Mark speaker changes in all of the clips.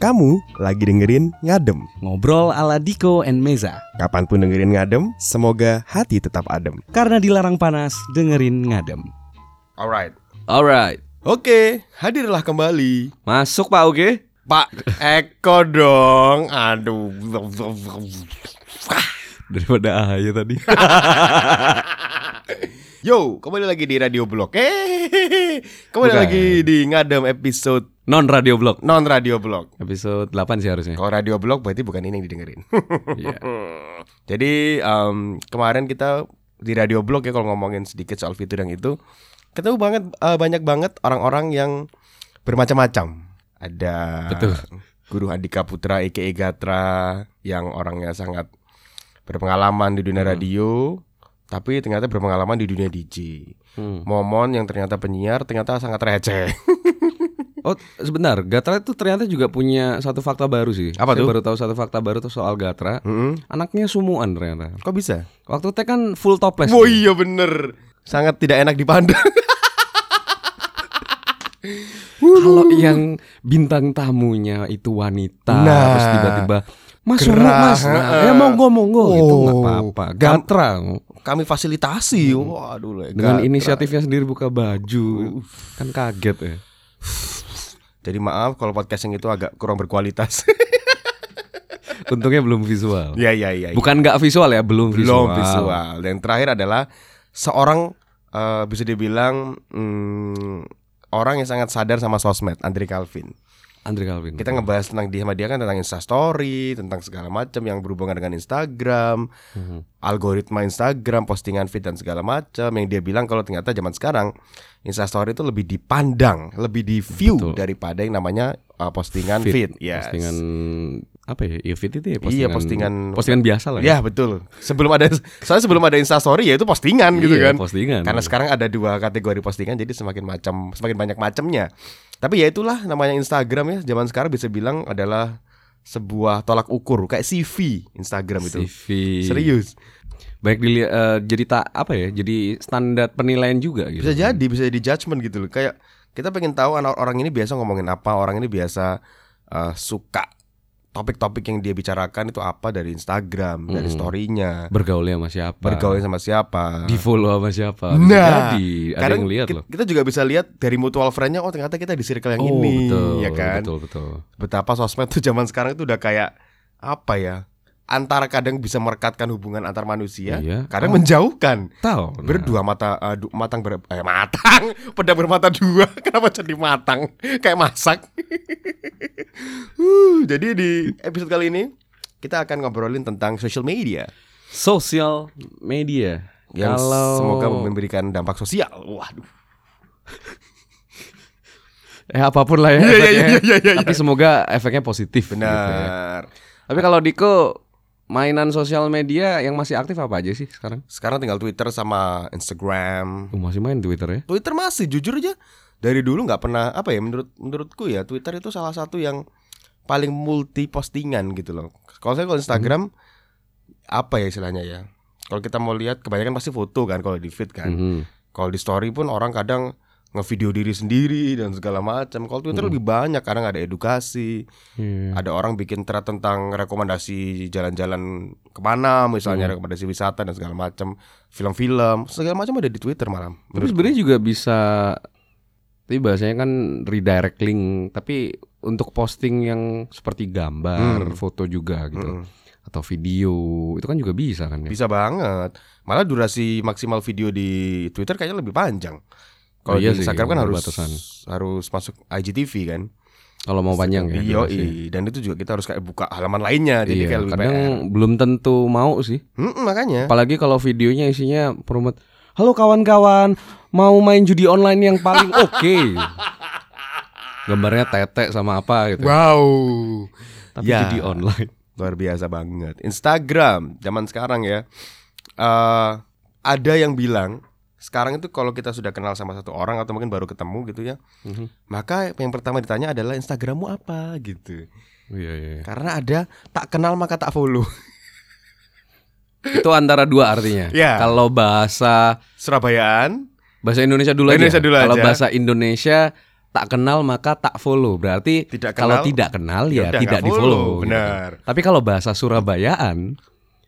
Speaker 1: Kamu lagi dengerin Ngadem.
Speaker 2: Ngobrol ala Diko and Meza.
Speaker 1: Kapan pun dengerin Ngadem, semoga hati tetap adem.
Speaker 2: Karena dilarang panas, dengerin ngadem.
Speaker 1: Alright.
Speaker 2: Alright,
Speaker 1: Oke, hadirlah kembali.
Speaker 2: masuk Pak Oke.
Speaker 1: Pak Eko dong. Aduh.
Speaker 2: Daripada aja tadi.
Speaker 1: Yo, kembali lagi di Radio Blog. Eh, kembali
Speaker 2: Bukan.
Speaker 1: lagi di Ngadem episode
Speaker 2: Non radio blog.
Speaker 1: non Radio Blog.
Speaker 2: Episode 8 sih harusnya.
Speaker 1: Kalau Radio Blog berarti bukan ini yang didengerin.
Speaker 2: Iya.
Speaker 1: Jadi em, kemarin kita di Radio Blog ya kalau ngomongin sedikit soal fitur yang itu ketemu banget eh, banyak banget orang-orang yang bermacam-macam. Ada
Speaker 2: Betul.
Speaker 1: Guru Andika Putra EKE Gatra yang orangnya sangat berpengalaman di dunia radio tapi ternyata berpengalaman di dunia DJ.
Speaker 2: Hmm.
Speaker 1: Momon yang ternyata penyiar ternyata sangat receh.
Speaker 2: Oh sebentar, Gatra itu ternyata juga punya satu fakta baru sih.
Speaker 1: Apa
Speaker 2: Saya
Speaker 1: tuh?
Speaker 2: baru tahu satu fakta baru tuh soal Gatra.
Speaker 1: Mm-mm.
Speaker 2: Anaknya sumuan ternyata.
Speaker 1: Kok bisa?
Speaker 2: Waktu teh kan full topless.
Speaker 1: Oh iya bener Sangat tidak enak dipandang
Speaker 2: Kalau yang bintang tamunya itu wanita,
Speaker 1: Nah.
Speaker 2: terus tiba-tiba Mas
Speaker 1: Gerah,
Speaker 2: mas, nah, ya monggo monggo itu nggak
Speaker 1: Oh.
Speaker 2: apa-apa. Gatra
Speaker 1: Kami fasilitasi Waduh lah,
Speaker 2: dengan
Speaker 1: Gatra.
Speaker 2: inisiatifnya sendiri buka baju, kan kaget ya.
Speaker 1: Jadi maaf kalau podcast yang itu agak kurang berkualitas
Speaker 2: Untungnya belum visual.
Speaker 1: Iya iya iya
Speaker 2: Bukan nggak visual ya, belum visual.
Speaker 1: Belum visual Dan terakhir adalah Seorang eh, Bisa dibilang hmm, Orang yang sangat sadar sama sosmed Andri Calvin
Speaker 2: Andre Calvin.
Speaker 1: Kita ngebahas tentang dia sama dia kan tentang instastory, tentang segala macam yang berhubungan dengan Instagram,
Speaker 2: Mhm.
Speaker 1: algoritma Instagram, postingan feed dan segala macam. Yang dia bilang kalau ternyata zaman sekarang instastory itu lebih dipandang, lebih di view
Speaker 2: Betul.
Speaker 1: daripada yang namanya uh, postingan feed. Yes.
Speaker 2: Postingan apa ya? Iya feed itu ya
Speaker 1: Iya, postingan-
Speaker 2: postingan biasa lah
Speaker 1: Ya betul. Sebelum ada, soalnya sebelum ada instastory ya itu postingan gitu
Speaker 2: Iya,
Speaker 1: kan.
Speaker 2: postingan.
Speaker 1: Karena sekarang ada dua kategori postingan, jadi semakin macam, semakin banyak macamnya. Tapi ya itulah namanya Instagram ya. Zaman sekarang bisa bilang adalah sebuah tolak ukur kayak CV Instagram itu.
Speaker 2: CV.
Speaker 1: Serius.
Speaker 2: Baik dilihat eh, jadi tak apa ya? Jadi standar penilaian juga gitu.
Speaker 1: Bisa jadi, bisa jadi judgement gitu loh. Kayak kita pengen tahu anak orang ini biasa ngomongin apa, orang ini biasa uh, suka topik-topik yang dia bicarakan itu apa dari Instagram, dari
Speaker 2: Mm.
Speaker 1: story-nya,
Speaker 2: Bergaulnya sama siapa?
Speaker 1: bergaul sama siapa.
Speaker 2: di follow sama siapa?
Speaker 1: Nah,
Speaker 2: jadi ada yang lihat
Speaker 1: kita,
Speaker 2: loh.
Speaker 1: kita juga bisa lihat dari mutual friend-nya oh ternyata kita di circle yang
Speaker 2: oh,
Speaker 1: ini,
Speaker 2: betul,
Speaker 1: ya kan?
Speaker 2: Betul, betul.
Speaker 1: Betapa sosmed tuh zaman sekarang itu udah kayak apa ya? Antara kadang bisa merekatkan hubungan antar manusia,
Speaker 2: Iya.
Speaker 1: kadang
Speaker 2: Oh.
Speaker 1: menjauhkan.
Speaker 2: Tahu. nah.
Speaker 1: Berdua mata du- matang ber eh, matang, pedang bermata dua. Kenapa jadi matang? Kayak masak. Uh, jadi di episode kali ini kita akan ngobrolin tentang social media
Speaker 2: Sosial media.
Speaker 1: yang
Speaker 2: Kalau
Speaker 1: semoga memberikan dampak sosial. Waduh.
Speaker 2: eh apa pun lah ya.
Speaker 1: Iya, iya,
Speaker 2: efeknya.
Speaker 1: iya, iya, iya,
Speaker 2: Tapi semoga efeknya positif. gitu ya.
Speaker 1: Benar.
Speaker 2: Tapi kalau Diko mainan sosial media yang masih aktif apa aja sih sekarang?
Speaker 1: Sekarang tinggal Twitter sama Instagram.
Speaker 2: Oh, masih main Twitter ya?
Speaker 1: Twitter masih jujur aja dari dulu nggak pernah apa ya menurut menurutku ya Twitter itu salah satu yang paling multi postingan gitu loh. Kalau saya kalau Instagram apa ya istilahnya ya? Kalau kita mau lihat kebanyakan pasti foto kan kalau di feed kan.
Speaker 2: Mhm.
Speaker 1: Kalau di story pun orang kadang ngevideo diri sendiri dan segala macam. Kalau Twitter lebih banyak kadang ada edukasi,
Speaker 2: Iya.
Speaker 1: ada orang bikin thread tentang rekomendasi jalan-jalan ke mana misalnya rekomendasi wisata dan segala macam, film-film segala macam ada di Twitter malam.
Speaker 2: Tapi sebenarnya juga bisa tapi bahasanya kan redirect link tapi untuk posting yang seperti gambar,
Speaker 1: Hmm.
Speaker 2: foto juga gitu
Speaker 1: Mm-mm.
Speaker 2: atau video itu kan juga bisa kan ya.
Speaker 1: Bisa banget. Malah durasi maksimal video di Twitter kayaknya lebih panjang. Kalau
Speaker 2: Oh iya
Speaker 1: di
Speaker 2: sih,
Speaker 1: Instagram kan harus
Speaker 2: berbatasan.
Speaker 1: harus masuk IGTV kan.
Speaker 2: Kalau mau panjang ya.
Speaker 1: Iya,
Speaker 2: durasi.
Speaker 1: dan itu juga kita harus kayak buka halaman lainnya jadi
Speaker 2: Iya,
Speaker 1: kayak lebih
Speaker 2: kadang
Speaker 1: PR.
Speaker 2: belum tentu mau sih.
Speaker 1: Mm-mm, makanya.
Speaker 2: Apalagi kalau videonya isinya promote Halo kawan-kawan, mau main judi online yang paling oke. Gambarnya tete sama apa gitu.
Speaker 1: Wow.
Speaker 2: Tapi
Speaker 1: Ya.
Speaker 2: judi online.
Speaker 1: Luar biasa banget. Instagram zaman sekarang ya. eh ada yang bilang sekarang itu kalau kita sudah kenal sama satu orang atau mungkin baru ketemu gitu ya,
Speaker 2: Mhm.
Speaker 1: maka yang pertama ditanya adalah Instagrammu apa gitu.
Speaker 2: Iya, iya. iya.
Speaker 1: Karena ada tak kenal maka tak follow.
Speaker 2: Itu antara dua artinya.
Speaker 1: Ya.
Speaker 2: Kalau bahasa
Speaker 1: Surabayaan
Speaker 2: bahasa Indonesia dulu
Speaker 1: Indonesia
Speaker 2: aja.
Speaker 1: dulu
Speaker 2: Kalau
Speaker 1: aja.
Speaker 2: bahasa Indonesia tak kenal maka tak follow. Berarti
Speaker 1: Tidak
Speaker 2: kalau
Speaker 1: kenal,
Speaker 2: tidak kenal
Speaker 1: ya
Speaker 2: ya, tidak di follow.
Speaker 1: follow, benar.
Speaker 2: Tapi kalau bahasa Surabayaan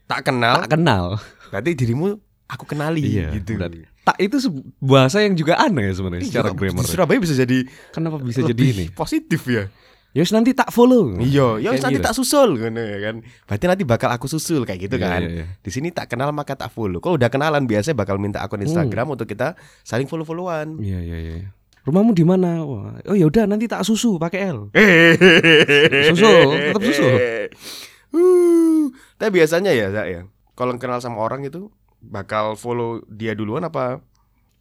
Speaker 1: Tak kenal,
Speaker 2: tak kenal.
Speaker 1: berarti dirimu aku kenali
Speaker 2: Iya,
Speaker 1: gitu.
Speaker 2: berarti tak itu bahasa yang juga aneh sebenarnya secara
Speaker 1: Iya,
Speaker 2: grammar.
Speaker 1: Di Surabaya bisa jadi
Speaker 2: Kenapa bisa jadi ini?
Speaker 1: positif ya.
Speaker 2: Yus nanti tak follow.
Speaker 1: Iya, ya
Speaker 2: Kayak
Speaker 1: nanti
Speaker 2: gitu.
Speaker 1: tak susul gitu ya kan. Berarti nanti bakal aku susul kayak gitu
Speaker 2: Iya,
Speaker 1: kan.
Speaker 2: iya.
Speaker 1: Di sini tak kenal maka tak follow. Kalau udah kenalan biasanya bakal minta akun Instagram
Speaker 2: Hmm.
Speaker 1: untuk kita saling follow-followan.
Speaker 2: Iya iya iya. Rumahmu di mana? Oh ya udah nanti tak susu pakai L. Susul, tetap susul.
Speaker 1: Uh, tapi biasanya ya, Zak, ya. Kalau kenal sama orang itu bakal follow dia duluan apa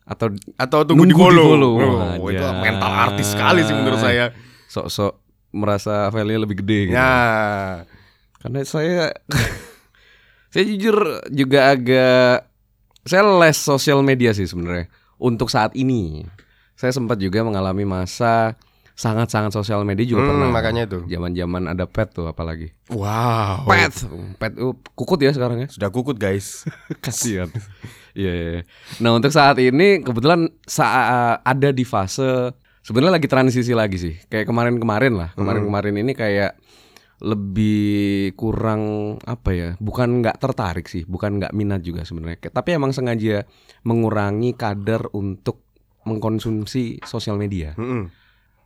Speaker 2: Atau
Speaker 1: atau tunggu di follow?
Speaker 2: di-follow.
Speaker 1: Oh, itu mental artis sekali sih menurut saya.
Speaker 2: sok-sok merasa value lebih gede gitu.
Speaker 1: Nah,
Speaker 2: Karena saya saya jujur juga agak saya less sosial media sih sebenarnya untuk saat ini. Saya sempat juga mengalami masa sangat-sangat sosial media juga
Speaker 1: hmm,
Speaker 2: pernah.
Speaker 1: makanya itu.
Speaker 2: Zaman-zaman ada pet tuh apalagi.
Speaker 1: Wow.
Speaker 2: Pet, pet uh, kukut ya sekarang ya.
Speaker 1: Sudah kukut guys.
Speaker 2: Kasihan. Iya, iya, iya. Nah untuk saat ini kebetulan saat ada di fase sebenarnya lagi transisi lagi sih. Kayak kemarin-kemarin lah. Kemarin-kemarin ini kayak lebih kurang apa ya? Bukan nggak tertarik sih, bukan nggak minat juga sebenarnya. Tapi emang sengaja mengurangi kadar untuk mengkonsumsi sosial media.
Speaker 1: Mm-mm.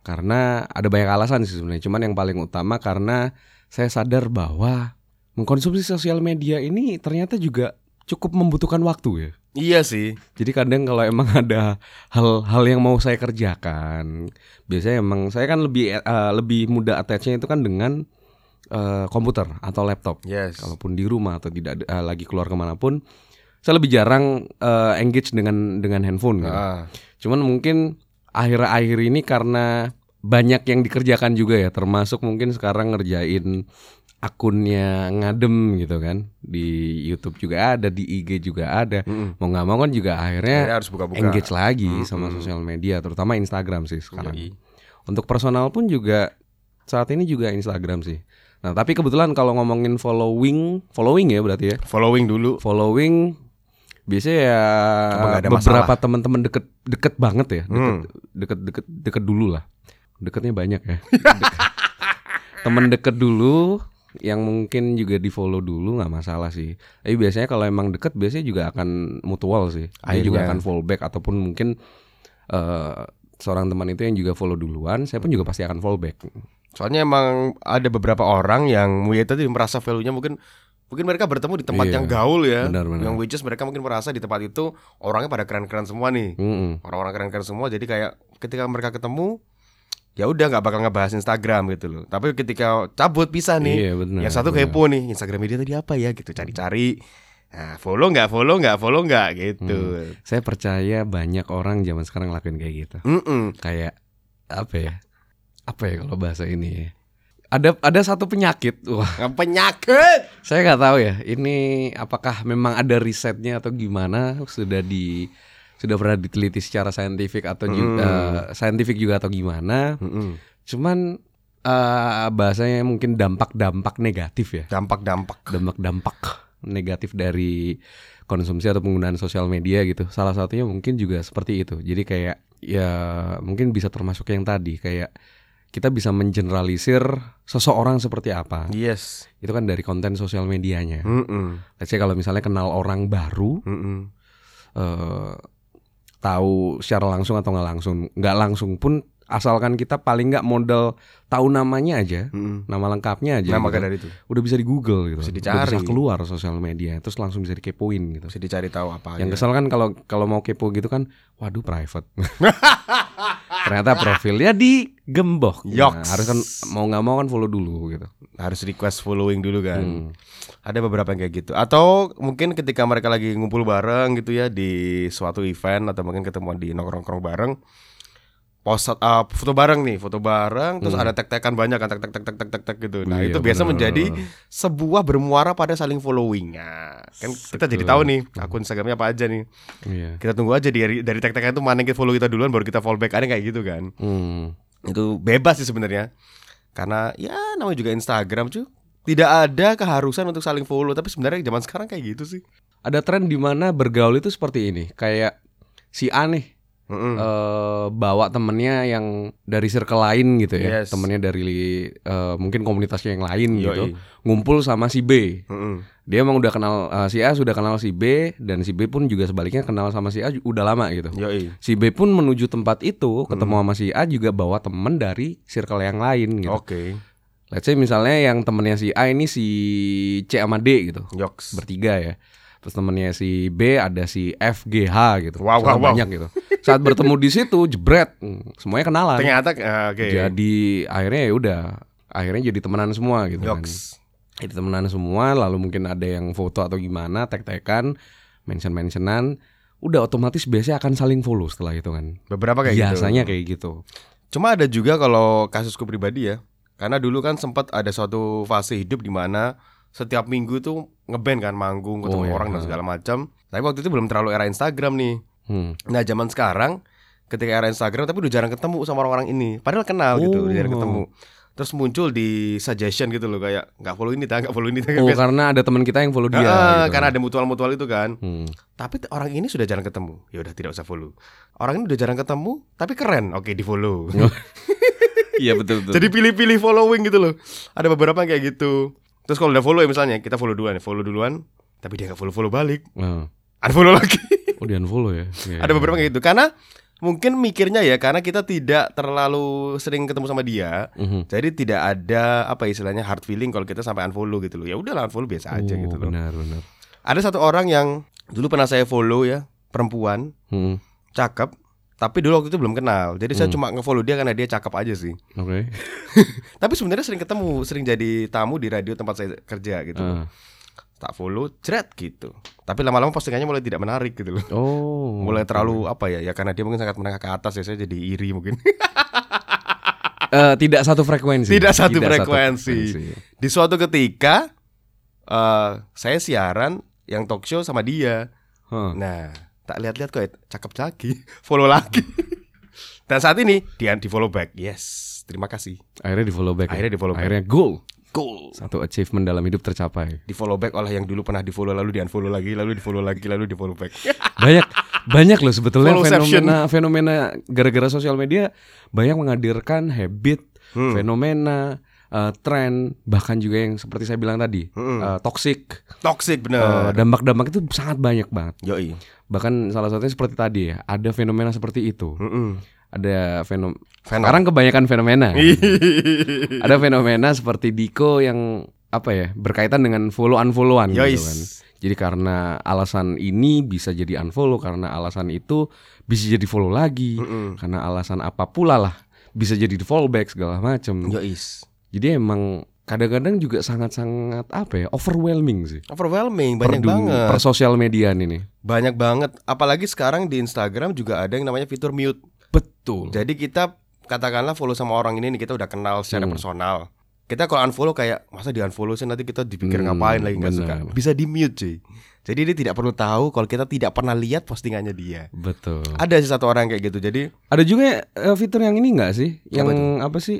Speaker 2: Karena ada banyak alasan sih sebenarnya. Cuman yang paling utama karena saya sadar bahwa mengkonsumsi sosial media ini ternyata juga cukup membutuhkan waktu ya.
Speaker 1: Iya sih.
Speaker 2: Jadi kadang kalau emang ada hal-hal yang mau saya kerjakan, biasanya emang saya kan lebih eh, lebih mudah attachnya itu kan dengan eh, komputer atau laptop.
Speaker 1: Yes.
Speaker 2: Kalaupun di rumah atau tidak eh, lagi keluar ke mana pun, saya lebih jarang eh, engage dengan dengan handphone.
Speaker 1: Ah.
Speaker 2: Cuman mungkin akhir-akhir ini karena banyak yang dikerjakan juga ya, termasuk mungkin sekarang ngerjain akunnya ngadem gitu kan di YouTube juga ada, di IG juga ada.
Speaker 1: Mm-mm.
Speaker 2: Mau nggak mau kan juga akhirnya
Speaker 1: Akhirnya harus buka-buka.
Speaker 2: engage lagi
Speaker 1: Mm-mm.
Speaker 2: sama sosial media, terutama Instagram sih sekarang.
Speaker 1: Yoi.
Speaker 2: Untuk personal pun juga saat ini juga Instagram sih. Nah tapi kebetulan kalau ngomongin following, following ya berarti ya,
Speaker 1: Following dulu.
Speaker 2: following biasanya ya beberapa teman-teman deket deket banget ya deket
Speaker 1: Hmm.
Speaker 2: deket deket deket dulu lah deketnya banyak ya Deket. temen deket dulu yang mungkin juga di follow dulu nggak masalah sih tapi biasanya kalau emang deket biasanya juga akan mutual sih dia juga
Speaker 1: Akhirnya.
Speaker 2: akan fallback ataupun mungkin eh, seorang teman itu yang juga follow duluan saya pun juga pasti akan fallback
Speaker 1: Soalnya emang ada beberapa orang yang ya tadi merasa value-nya mungkin mungkin mereka bertemu di tempat
Speaker 2: Iya,
Speaker 1: yang gaul ya.
Speaker 2: benar, benar.
Speaker 1: Yang which is mereka mungkin merasa di tempat itu orangnya pada keren-keren semua nih.
Speaker 2: Mm-mm.
Speaker 1: Orang-orang keren-keren semua jadi kayak ketika mereka ketemu ya udah nggak bakal ngebahas Instagram gitu loh. Tapi ketika cabut pisah nih,
Speaker 2: iya benar
Speaker 1: yang satu kepo nih Instagram media tadi apa ya gitu cari-cari. Nah, follow nggak follow nggak follow nggak gitu.
Speaker 2: saya percaya banyak orang zaman sekarang lakuin kayak gitu
Speaker 1: Mm-mm.
Speaker 2: kayak apa ya apa ya kalau bahasa ini ya? ada ada satu penyakit wah
Speaker 1: penyakit.
Speaker 2: saya nggak tahu ya ini apakah memang ada risetnya atau gimana sudah di sudah pernah diteliti secara saintifik atau
Speaker 1: Hmm.
Speaker 2: eh, saintifik juga atau gimana
Speaker 1: Mm-mm.
Speaker 2: cuman eh, bahasanya mungkin dampak-dampak negatif ya
Speaker 1: Dampak-dampak.
Speaker 2: dampak-dampak negatif dari konsumsi atau penggunaan sosial media gitu. Salah satunya mungkin juga seperti itu. Jadi kayak ya mungkin bisa termasuk yang tadi kayak kita bisa mengeneralisir seseorang seperti apa.
Speaker 1: Yes.
Speaker 2: Itu kan dari konten sosial medianya.
Speaker 1: Mm-mm.
Speaker 2: Let's say kalau misalnya kenal orang baru
Speaker 1: Mm-mm.
Speaker 2: eh tahu secara langsung atau nggak langsung, nggak langsung pun asalkan kita paling nggak modal tahu namanya aja,
Speaker 1: Mm-mm.
Speaker 2: nama lengkapnya aja.
Speaker 1: Nah,
Speaker 2: gitu.
Speaker 1: dari itu
Speaker 2: udah bisa di Google gitu.
Speaker 1: Bisa
Speaker 2: Udah
Speaker 1: dicari.
Speaker 2: bisa keluar sosial media terus langsung bisa dikepoin gitu.
Speaker 1: bisa dicari tahu apa
Speaker 2: Yang
Speaker 1: aja.
Speaker 2: kesel kan kalau kalau mau kepo gitu kan, waduh private. Ternyata profilnya digembok. Nah,
Speaker 1: Yoks.
Speaker 2: harus kan mau nggak mau kan follow dulu gitu.
Speaker 1: harus request following dulu kan.
Speaker 2: Hmm.
Speaker 1: Ada beberapa yang kayak gitu. Atau mungkin ketika mereka lagi ngumpul bareng gitu ya di suatu event atau mungkin ketemuan di nongkrong-nongkrong bareng. Post uh, foto bareng nih, foto bareng terus ada tag-tagan banyak kan tag-tag tag-tag tag-tag tag gitu. Nah,
Speaker 2: Hmm. Iya,
Speaker 1: itu biasa
Speaker 2: benar.
Speaker 1: menjadi sebuah bermuara pada saling following. Nah, kan kita jadi tahu nih akun Instagramnya apa aja nih.
Speaker 2: Iya.
Speaker 1: Kita tunggu aja dari dari tag-tagan itu mana yang kita follow kita duluan baru kita follow back ada kayak gitu kan.
Speaker 2: Hmm.
Speaker 1: itu bebas sih sebenarnya karena ya namanya juga Instagram cuy tidak ada keharusan untuk saling follow tapi sebenarnya zaman sekarang kayak gitu sih
Speaker 2: Ada tren di mana bergaul itu seperti ini, kayak si A nih
Speaker 1: Mm-mm.
Speaker 2: eh, bawa temennya yang dari circle lain gitu ya,
Speaker 1: Yes.
Speaker 2: temennya dari eh, mungkin komunitasnya yang lain
Speaker 1: Yoi.
Speaker 2: gitu, ngumpul sama si B.
Speaker 1: Mm-mm.
Speaker 2: Dia emang udah kenal eh, si A sudah kenal si B dan si B pun juga sebaliknya kenal sama si A udah lama gitu.
Speaker 1: Yoi.
Speaker 2: Si B pun menuju tempat itu ketemu
Speaker 1: Hmm.
Speaker 2: sama si A juga bawa temen dari circle yang lain gitu.
Speaker 1: Oke.
Speaker 2: Let's say misalnya yang temennya si A ini si C sama D gitu,
Speaker 1: Yoks.
Speaker 2: bertiga ya. Terus temennya si B ada si F, G, H gitu.
Speaker 1: Wow, wow, wow.
Speaker 2: banyak gitu. Saat bertemu di situ jebret, hmm, semuanya kenalan.
Speaker 1: Ternyata ah, oke.
Speaker 2: Jadi akhirnya ya udah, akhirnya jadi temenan semua gitu kan.
Speaker 1: Yoks.
Speaker 2: Jadi temenan semua, lalu mungkin ada yang foto atau gimana, tek-tekan, mention-mentionan, udah otomatis biasanya akan saling follow setelah itu kan.
Speaker 1: Beberapa kayak gitu.
Speaker 2: Biasanya kayak gitu.
Speaker 1: Cuma ada juga kalau kasusku pribadi ya. Karena dulu kan sempat ada suatu fase hidup di mana setiap minggu tuh ngeband kan manggung ketemu
Speaker 2: Oh, iya.
Speaker 1: orang dan segala macam. Tapi waktu itu belum terlalu era Instagram nih.
Speaker 2: Hmm.
Speaker 1: Nah, zaman sekarang ketika era Instagram tapi udah jarang ketemu sama orang-orang ini. Padahal kenal gitu, udah jarang
Speaker 2: Oh.
Speaker 1: ketemu. Terus muncul di suggestion gitu loh kayak nggak follow ini, tak nggak follow ini. tak."
Speaker 2: Oh
Speaker 1: Biasa-
Speaker 2: karena ada teman kita yang follow dia.
Speaker 1: Ah,
Speaker 2: gitu.
Speaker 1: karena ada mutual-mutual itu kan.
Speaker 2: Hmm.
Speaker 1: Tapi orang ini sudah jarang ketemu. Ya udah tidak usah follow. Orang ini udah jarang ketemu, tapi keren. Oke, di follow.
Speaker 2: Iya betul betul.
Speaker 1: Jadi pilih-pilih following gitu loh. Ada beberapa yang kayak gitu. Terus kalau udah follow ya misalnya kita follow duluan, follow duluan, tapi dia nggak follow-follow balik.
Speaker 2: Ah.
Speaker 1: Unfollow lagi.
Speaker 2: Oh di unfollow ya. Iya,
Speaker 1: Ada
Speaker 2: iya.
Speaker 1: beberapa kayak gitu. Karena mungkin mikirnya ya karena kita tidak terlalu sering ketemu sama dia.
Speaker 2: Mhm.
Speaker 1: Jadi tidak ada apa istilahnya hard feeling kalau kita sampai unfollow gitu loh. Ya udahlah unfollow biasa aja
Speaker 2: Oh,
Speaker 1: gitu loh.
Speaker 2: Benar benar.
Speaker 1: Ada satu orang yang dulu pernah saya follow ya, perempuan,
Speaker 2: Hmm.
Speaker 1: cakep, tapi dulu waktu itu belum kenal. Jadi saya
Speaker 2: Hmm.
Speaker 1: cuma nge-follow dia karena dia cakep aja sih.
Speaker 2: Oke.
Speaker 1: Tapi sebenarnya sering ketemu, sering jadi tamu di radio tempat saya kerja gitu.
Speaker 2: Ah.
Speaker 1: tak follow jret gitu tapi lama-lama postingannya mulai tidak menarik gitu loh
Speaker 2: Oh.
Speaker 1: mulai terlalu apa ya ya karena dia mungkin sangat menengah ke atas ya saya jadi iri mungkin
Speaker 2: Eh, tidak satu frekuensi.
Speaker 1: Tidak satu frekuensi.
Speaker 2: frekuensi.
Speaker 1: di suatu ketika eh saya siaran yang talk show sama dia
Speaker 2: Huh.
Speaker 1: nah tak lihat-lihat kok ya, cakep lagi follow lagi dan saat ini dia di follow back yes terima kasih
Speaker 2: Akhirnya di follow back. ya?
Speaker 1: Akhirnya di-follow back.
Speaker 2: Akhirnya goal.
Speaker 1: cool
Speaker 2: Satu achievement dalam hidup tercapai.
Speaker 1: di follow back oleh yang dulu pernah di follow lalu di unfollow lagi lalu di follow lagi lalu di follow back
Speaker 2: banyak banyak loh sebetulnya fenomena fenomena gara-gara sosial media banyak menghadirkan habit
Speaker 1: Hmm.
Speaker 2: fenomena eh, tren bahkan juga yang seperti saya bilang tadi
Speaker 1: Hmm.
Speaker 2: eh, toxic
Speaker 1: toxic
Speaker 2: Eh,
Speaker 1: bener
Speaker 2: dampak-dampak itu sangat banyak banget
Speaker 1: yoi
Speaker 2: bahkan salah satunya seperti tadi ya ada fenomena seperti itu
Speaker 1: Mm-mm.
Speaker 2: ada fenom
Speaker 1: Fenom.
Speaker 2: sekarang kebanyakan fenomena ada fenomena seperti Diko yang apa ya berkaitan dengan follow unfollowan gitu kan jadi karena alasan ini bisa jadi unfollow karena alasan itu bisa jadi follow lagi
Speaker 1: Mm-mm.
Speaker 2: karena alasan apa pula lah bisa jadi di follow back segala macam
Speaker 1: Yois.
Speaker 2: Jadi emang kadang-kadang juga sangat-sangat apa ya overwhelming sih
Speaker 1: Overwhelming banyak
Speaker 2: per,
Speaker 1: banget.
Speaker 2: per sosial mediaan ini
Speaker 1: Banyak banget. Apalagi sekarang di Instagram juga ada yang namanya fitur mute.
Speaker 2: betul
Speaker 1: Jadi kita katakanlah follow sama orang ini nih kita udah kenal secara
Speaker 2: Hmm.
Speaker 1: personal. Kita kalau unfollow kayak masa di unfollow sih nanti kita dipikir
Speaker 2: Hmm,
Speaker 1: ngapain lagi nggak suka. Bisa di mute cuy. Jadi dia tidak perlu tahu kalau kita tidak pernah lihat postingannya dia.
Speaker 2: betul
Speaker 1: Ada sih satu orang kayak gitu. Jadi
Speaker 2: Ada juga eh, fitur yang ini enggak sih?
Speaker 1: Apa
Speaker 2: Yang apa, sih?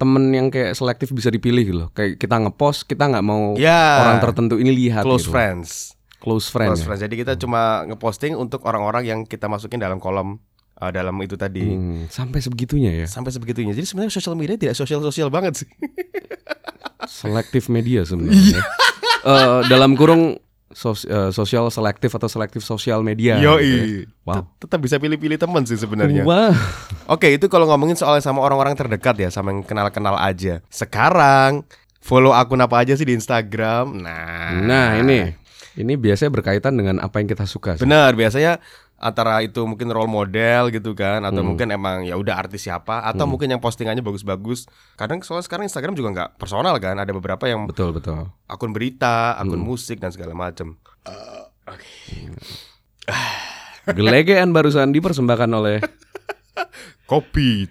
Speaker 2: Temen yang kayak selektif bisa dipilih gitu loh. Kayak kita ngepost, kita nggak mau
Speaker 1: ya
Speaker 2: orang tertentu ini lihat
Speaker 1: close
Speaker 2: gitu.
Speaker 1: friends.
Speaker 2: Close friend.
Speaker 1: Close
Speaker 2: ya?
Speaker 1: friends. Jadi kita cuma ngeposting untuk orang-orang yang kita masukin dalam kolom uh, dalam itu tadi.
Speaker 2: Hmm, sampai sebegitunya ya.
Speaker 1: Sampai sebegitunya. Jadi sebenarnya sosial media tidak sosial-sosial banget sih.
Speaker 2: Selektif media sebenarnya. Eh, dalam kurung sos- eh, sosial selektif atau selektif sosial media. gitu ya. Wow.
Speaker 1: Tet- Tetap bisa pilih-pilih teman sih sebenarnya.
Speaker 2: Wah.
Speaker 1: Oke, itu kalau ngomongin soal sama orang-orang terdekat ya, sama yang kenal-kenal aja. Sekarang follow akun apa aja sih di Instagram? Nah.
Speaker 2: Nah, ini ini biasanya berkaitan dengan apa yang kita suka. sih.
Speaker 1: Benar, biasanya antara itu mungkin role model gitu kan atau
Speaker 2: Hmm.
Speaker 1: mungkin emang ya udah artis siapa atau mungkin yang postingannya bagus-bagus. Kadang soal sekarang Instagram juga nggak personal kan, ada beberapa yang
Speaker 2: Betul, betul.
Speaker 1: akun berita, akun
Speaker 2: Hmm.
Speaker 1: musik dan segala macam.
Speaker 2: Gelegean barusan dipersembahkan oleh
Speaker 1: Kopi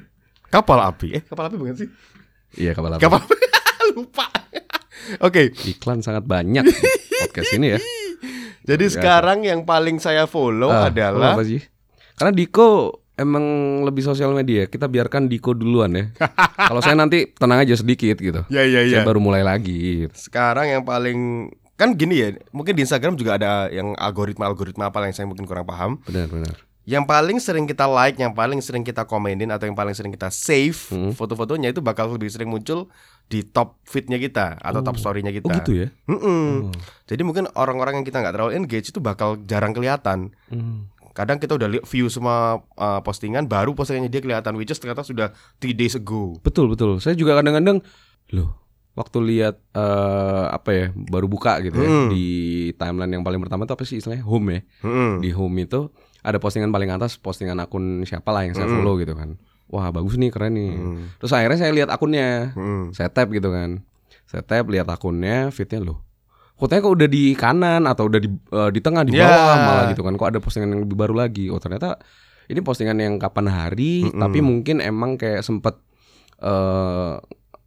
Speaker 1: kapal api. Eh, kapal api bukan sih?
Speaker 2: Iya, kapal api.
Speaker 1: Kapal lupa. Oke,
Speaker 2: Iklan sangat banyak podcast ini ya.
Speaker 1: jadi sekarang yang paling saya follow
Speaker 2: Ah,
Speaker 1: adalah
Speaker 2: apa sih? Karena Diko emang lebih sosial media. Kita biarkan Diko duluan ya. Kalau saya nanti tenang aja sedikit gitu.
Speaker 1: Ya ya
Speaker 2: Saya
Speaker 1: ya.
Speaker 2: baru mulai lagi. gitu.
Speaker 1: Sekarang yang paling kan gini ya, mungkin di Instagram juga ada yang algoritma-algoritma apa yang saya mungkin kurang paham.
Speaker 2: Benar benar.
Speaker 1: yang paling sering kita like, yang paling sering kita komenin atau yang paling sering kita save
Speaker 2: Hmm.
Speaker 1: foto-fotonya itu bakal lebih sering muncul di top feednya kita atau top story-nya kita.
Speaker 2: Oh gitu ya?
Speaker 1: Mm-mm. Jadi mungkin orang-orang yang kita nggak terlalu engage itu bakal jarang kelihatan.
Speaker 2: Hmm.
Speaker 1: Kadang kita udah view semua uh, postingan, baru postingannya dia kelihatan, which is ternyata sudah three days ago.
Speaker 2: Betul betul. Saya juga kadang-kadang loh waktu lihat eh, apa ya baru buka gitu ya di timeline yang paling pertama itu apa sih istilahnya home ya
Speaker 1: Mm-mm.
Speaker 2: di home itu ada postingan paling atas postingan akun siapa lah yang saya
Speaker 1: Hmm.
Speaker 2: follow gitu kan wah bagus nih keren nih
Speaker 1: Mm.
Speaker 2: terus akhirnya saya lihat akunnya
Speaker 1: Mm.
Speaker 2: saya tap gitu kan saya tap lihat akunnya fitnya loh fotonya kok udah di kanan atau udah di eh, di tengah di
Speaker 1: Ya.
Speaker 2: bawah malah gitu kan kok ada postingan yang lebih baru lagi oh ternyata ini postingan yang kapan hari
Speaker 1: Mm-mm.
Speaker 2: tapi mungkin emang kayak sempet eh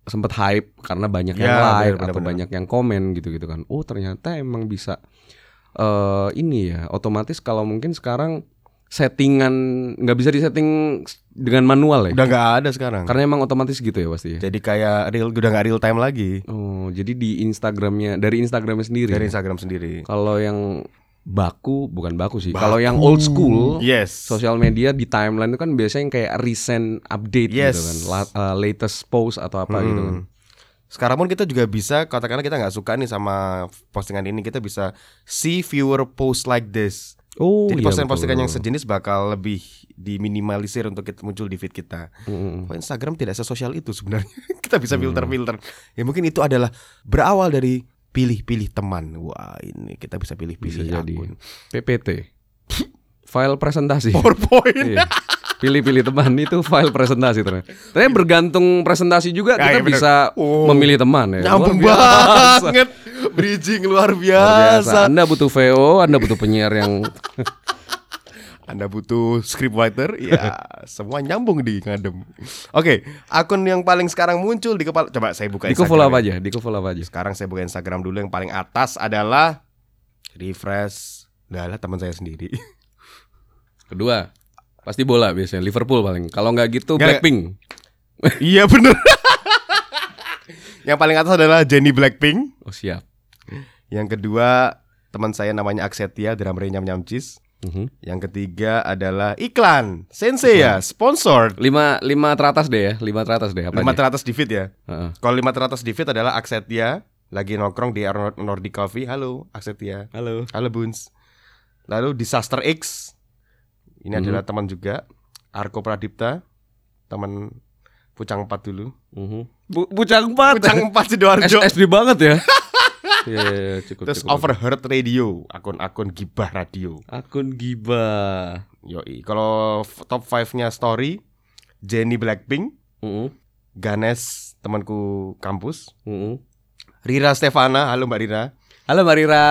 Speaker 2: sempet hype karena banyak yang
Speaker 1: Ya,
Speaker 2: like
Speaker 1: benar,
Speaker 2: atau
Speaker 1: benar.
Speaker 2: banyak yang komen gitu gitu kan oh ternyata emang bisa eh ini ya otomatis kalau mungkin sekarang settingan nggak bisa disetting dengan manual ya
Speaker 1: Udah nggak ada sekarang.
Speaker 2: karena emang otomatis gitu ya pasti ya
Speaker 1: Jadi kayak real udah nggak real time lagi
Speaker 2: Oh, jadi di Instagramnya dari Instagramnya sendiri.
Speaker 1: dari Instagram sendiri.
Speaker 2: Kalau yang baku bukan baku sih. Kalau yang old school
Speaker 1: Yes.
Speaker 2: sosial media di timeline itu kan biasanya yang kayak recent update
Speaker 1: Yes.
Speaker 2: gitu kan, La- uh, latest post atau apa gitu kan.
Speaker 1: Hmm. Sekarang pun kita juga bisa katakanlah kita nggak suka nih sama postingan ini kita bisa see viewer post like this.
Speaker 2: Oh,
Speaker 1: Jadi
Speaker 2: iya,
Speaker 1: postingan-postingan yang sejenis bakal lebih diminimalisir untuk kita muncul di feed kita.
Speaker 2: Mm-mm.
Speaker 1: Kok Instagram tidak sesosial itu sebenarnya. kita bisa filter-filter. Ya mungkin itu adalah berawal dari pilih-pilih teman. Wah, ini kita bisa pilih-pilih
Speaker 2: jadi
Speaker 1: akun.
Speaker 2: PPT. File presentasi.
Speaker 1: PowerPoint.
Speaker 2: Iya. Pilih-pilih teman itu file presentasi ternyata. Tapi bergantung presentasi juga
Speaker 1: Ya,
Speaker 2: kita
Speaker 1: bener.
Speaker 2: bisa
Speaker 1: Oh.
Speaker 2: memilih teman ya.
Speaker 1: Nyambung banget. Bridging luar
Speaker 2: Luar biasa.
Speaker 1: biasa.
Speaker 2: Anda butuh VO, Anda butuh penyiar yang
Speaker 1: Anda butuh scriptwriter, ya semua nyambung di ngadem. Oke, akun yang paling sekarang muncul di kepala, coba saya buka
Speaker 2: di follow apa
Speaker 1: ya.
Speaker 2: aja? Di follow apa aja?
Speaker 1: Sekarang saya buka Instagram dulu yang paling atas adalah refresh. Adalah teman saya sendiri.
Speaker 2: Kedua, pasti bola biasanya Liverpool paling. Kalau nggak gitu
Speaker 1: Nggak,
Speaker 2: Blackpink.
Speaker 1: iya bener. yang paling atas adalah Jenny Blackpink.
Speaker 2: Oh siap.
Speaker 1: Yang kedua teman saya namanya Aksetia, drummer Nyam Nyam Cheese.
Speaker 2: Mhm.
Speaker 1: Yang ketiga adalah iklan Sensei ya, sponsored.
Speaker 2: Lima lima teratas deh ya, lima teratas deh apa
Speaker 1: Lima
Speaker 2: aja?
Speaker 1: teratas di feed ya.
Speaker 2: Heeh.
Speaker 1: Kalau lima teratas di feed adalah Aksetia lagi nongkrong di Nor- Nordic Coffee. Halo Aksetia.
Speaker 2: Halo.
Speaker 1: Halo Buns. Lalu Disaster X. Ini
Speaker 2: Mhm.
Speaker 1: adalah teman juga. Arko Pradipta, teman Pucang 4 dulu.
Speaker 2: Mhm. Bu Bucang empat.
Speaker 1: Pucang 4 Sidoarjo.
Speaker 2: SD banget ya. Iya, iya, cukup
Speaker 1: Terus
Speaker 2: cukup.
Speaker 1: Overheard Radio, akun-akun gibah radio.
Speaker 2: Akun gibah.
Speaker 1: Yoi. Kalau top 5-nya story Jenny Blackpink,
Speaker 2: Mhm.
Speaker 1: Ganes temanku kampus,
Speaker 2: Mhm.
Speaker 1: Rira Stefana, halo Mbak Rira.
Speaker 2: Halo Mbak Rira.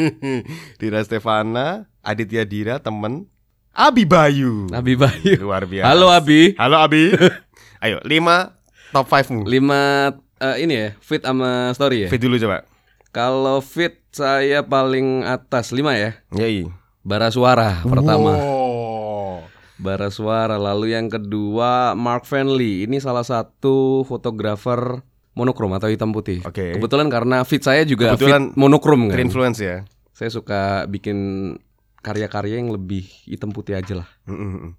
Speaker 1: Rira Stefana, Aditya Dira, temen Abi Bayu.
Speaker 2: Abi Bayu.
Speaker 1: Luar biasa.
Speaker 2: Halo Abi.
Speaker 1: Halo Abi. Ayo, 5 top 5-mu.
Speaker 2: Lima eh, ini ya, fit sama story ya.
Speaker 1: Fit dulu coba.
Speaker 2: Kalau fit saya paling atas lima ya.
Speaker 1: Yoi.
Speaker 2: Bara suara pertama.
Speaker 1: Wow.
Speaker 2: Bara suara lalu yang kedua Mark Fenley. Ini salah satu fotografer monokrom atau hitam putih.
Speaker 1: Oke.
Speaker 2: Kebetulan karena fit saya juga
Speaker 1: Kebetulan
Speaker 2: fit monokrom kan.
Speaker 1: Terinfluence ya.
Speaker 2: Saya suka bikin karya-karya yang lebih hitam putih aja lah.
Speaker 1: Mm-mm.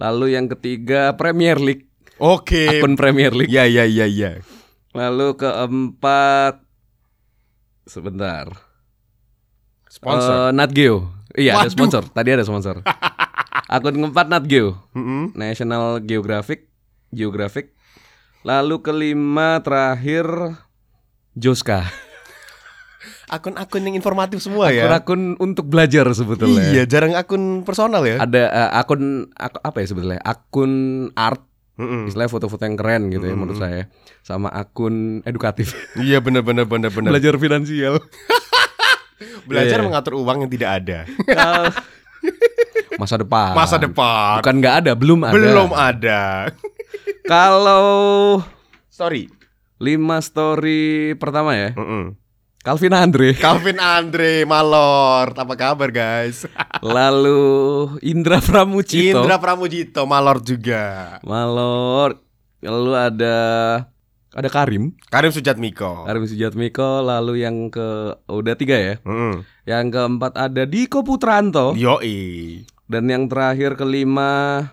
Speaker 2: Lalu yang ketiga Premier League,
Speaker 1: Oke.
Speaker 2: akun Premier League.
Speaker 1: Ya ya ya ya.
Speaker 2: Lalu keempat sebentar.
Speaker 1: Sponsor.
Speaker 2: Eh, Nat Geo. Iya, ada
Speaker 1: Waduh.
Speaker 2: sponsor. Tadi ada sponsor. Akun keempat Nat Geo,
Speaker 1: Mm-mm.
Speaker 2: National Geographic, Geographic. Lalu kelima terakhir Joska.
Speaker 1: Akun-akun yang informatif semua ya.
Speaker 2: Akun-akun untuk belajar sebetulnya.
Speaker 1: Iya, jarang akun personal ya.
Speaker 2: Ada eh, akun ak- apa ya sebetulnya? Akun art,
Speaker 1: Mm-mm.
Speaker 2: istilahnya foto-foto yang keren gitu ya
Speaker 1: Mm.
Speaker 2: menurut saya. Sama akun edukatif,
Speaker 1: Iya benar benar benar benar.
Speaker 2: belajar finansial.
Speaker 1: Belajar
Speaker 2: Iya.
Speaker 1: mengatur uang yang tidak ada.
Speaker 2: Masa depan.
Speaker 1: Masa depan.
Speaker 2: Bukan nggak ada, belum ada.
Speaker 1: Belum ada.
Speaker 2: Kalau
Speaker 1: Sorry.
Speaker 2: lima story pertama ya,
Speaker 1: Mm-mm.
Speaker 2: Calvin Andre,
Speaker 1: Calvin Andre Malor, apa kabar guys?
Speaker 2: lalu Indra Pramucito,
Speaker 1: Indra Pramujito Malor juga.
Speaker 2: Malor, lalu ada ada Karim,
Speaker 1: Karim Sujatmiko.
Speaker 2: Karim Sujatmiko, lalu yang ke oh, udah tiga ya,
Speaker 1: Mm.
Speaker 2: yang keempat ada Diko Putranto,
Speaker 1: Yoi.
Speaker 2: Dan yang terakhir kelima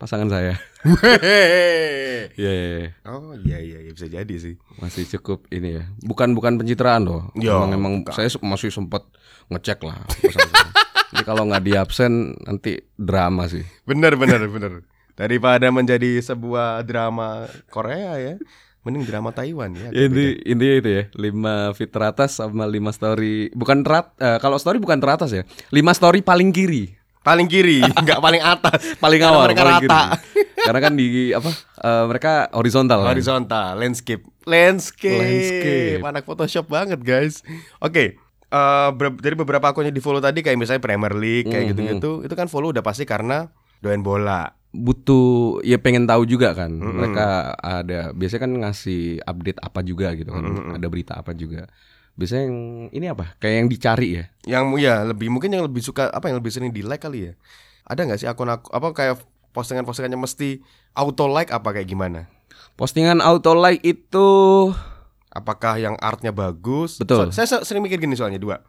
Speaker 2: pasangan saya. Iya, yeah, yeah.
Speaker 1: Oh iya iya iya, bisa jadi sih.
Speaker 2: masih cukup ini ya. Bukan bukan pencitraan loh.
Speaker 1: Ya,
Speaker 2: emang emang
Speaker 1: bukan.
Speaker 2: saya masih sempat ngecek lah. Jadi kalau nggak di absen nanti drama sih.
Speaker 1: Bener bener bener. Daripada menjadi sebuah drama Korea ya, mending drama Taiwan ya.
Speaker 2: Ini intinya itu ya, 5 feet teratas sama 5 story bukan terat eh, kalau story bukan teratas ya. 5 story paling kiri.
Speaker 1: Paling kiri, nggak paling atas.
Speaker 2: Paling
Speaker 1: Karena
Speaker 2: awal
Speaker 1: mereka
Speaker 2: paling
Speaker 1: rata.
Speaker 2: kiri. Karena kan di apa? eh, mereka horizontal. kan?
Speaker 1: Horizontal, landscape, landscape,
Speaker 2: Landscape.
Speaker 1: anak Photoshop banget guys. Oke, eh, ber- dari beberapa akun yang di follow tadi kayak misalnya Premier League kayak
Speaker 2: Mhm.
Speaker 1: gitu-gitu, itu kan follow udah pasti karena doain bola.
Speaker 2: butuh ya pengen tahu juga kan
Speaker 1: Mm-mm.
Speaker 2: mereka ada biasanya kan ngasih update apa juga gitu kan
Speaker 1: Mm-mm.
Speaker 2: ada berita apa juga biasanya yang ini apa kayak yang dicari ya
Speaker 1: Yang ya lebih mungkin yang lebih suka apa yang lebih sering di like kali ya. Ada nggak sih akun aku apa kayak postingan-postingannya mesti auto like apa kayak gimana?
Speaker 2: postingan auto like itu
Speaker 1: Apakah yang artnya bagus?
Speaker 2: Betul.
Speaker 1: So- saya se- sering mikir gini soalnya dua.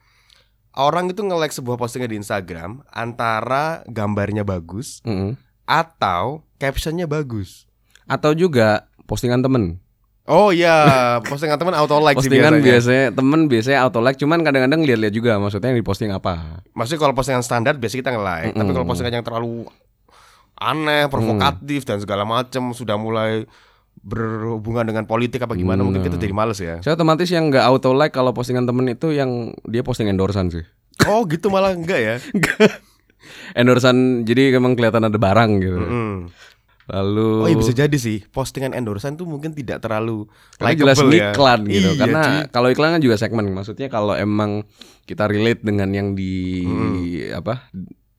Speaker 1: Orang itu nge-like sebuah postingan di Instagram antara gambarnya bagus
Speaker 2: mm,
Speaker 1: atau captionnya bagus.
Speaker 2: atau juga postingan temen
Speaker 1: Oh iya, postingan teman auto like sih
Speaker 2: postingan
Speaker 1: biasanya.
Speaker 2: biasanya temen biasanya auto like cuman kadang-kadang lihat-lihat juga maksudnya yang diposting apa
Speaker 1: Maksudnya kalau postingan standar biasanya kita nge-like, tapi
Speaker 2: Mm-mm.
Speaker 1: kalau postingan yang terlalu aneh, provokatif dan segala macam sudah mulai berhubungan dengan politik apa gimana
Speaker 2: Hmm.
Speaker 1: mungkin kita jadi males ya.
Speaker 2: saya otomatis yang nggak auto like kalau postingan temen itu yang dia posting endorsan sih
Speaker 1: Oh gitu malah enggak ya.
Speaker 2: endorsan jadi emang kelihatan ada barang gitu
Speaker 1: Mm-mm.
Speaker 2: lalu
Speaker 1: Oh iya bisa jadi sih postingan endorsan tuh mungkin tidak terlalu
Speaker 2: Karena jelas
Speaker 1: ya.
Speaker 2: iklan gitu.
Speaker 1: Iya,
Speaker 2: Karena kalau iklan kan juga segmen. Maksudnya kalau emang kita relate dengan yang di apa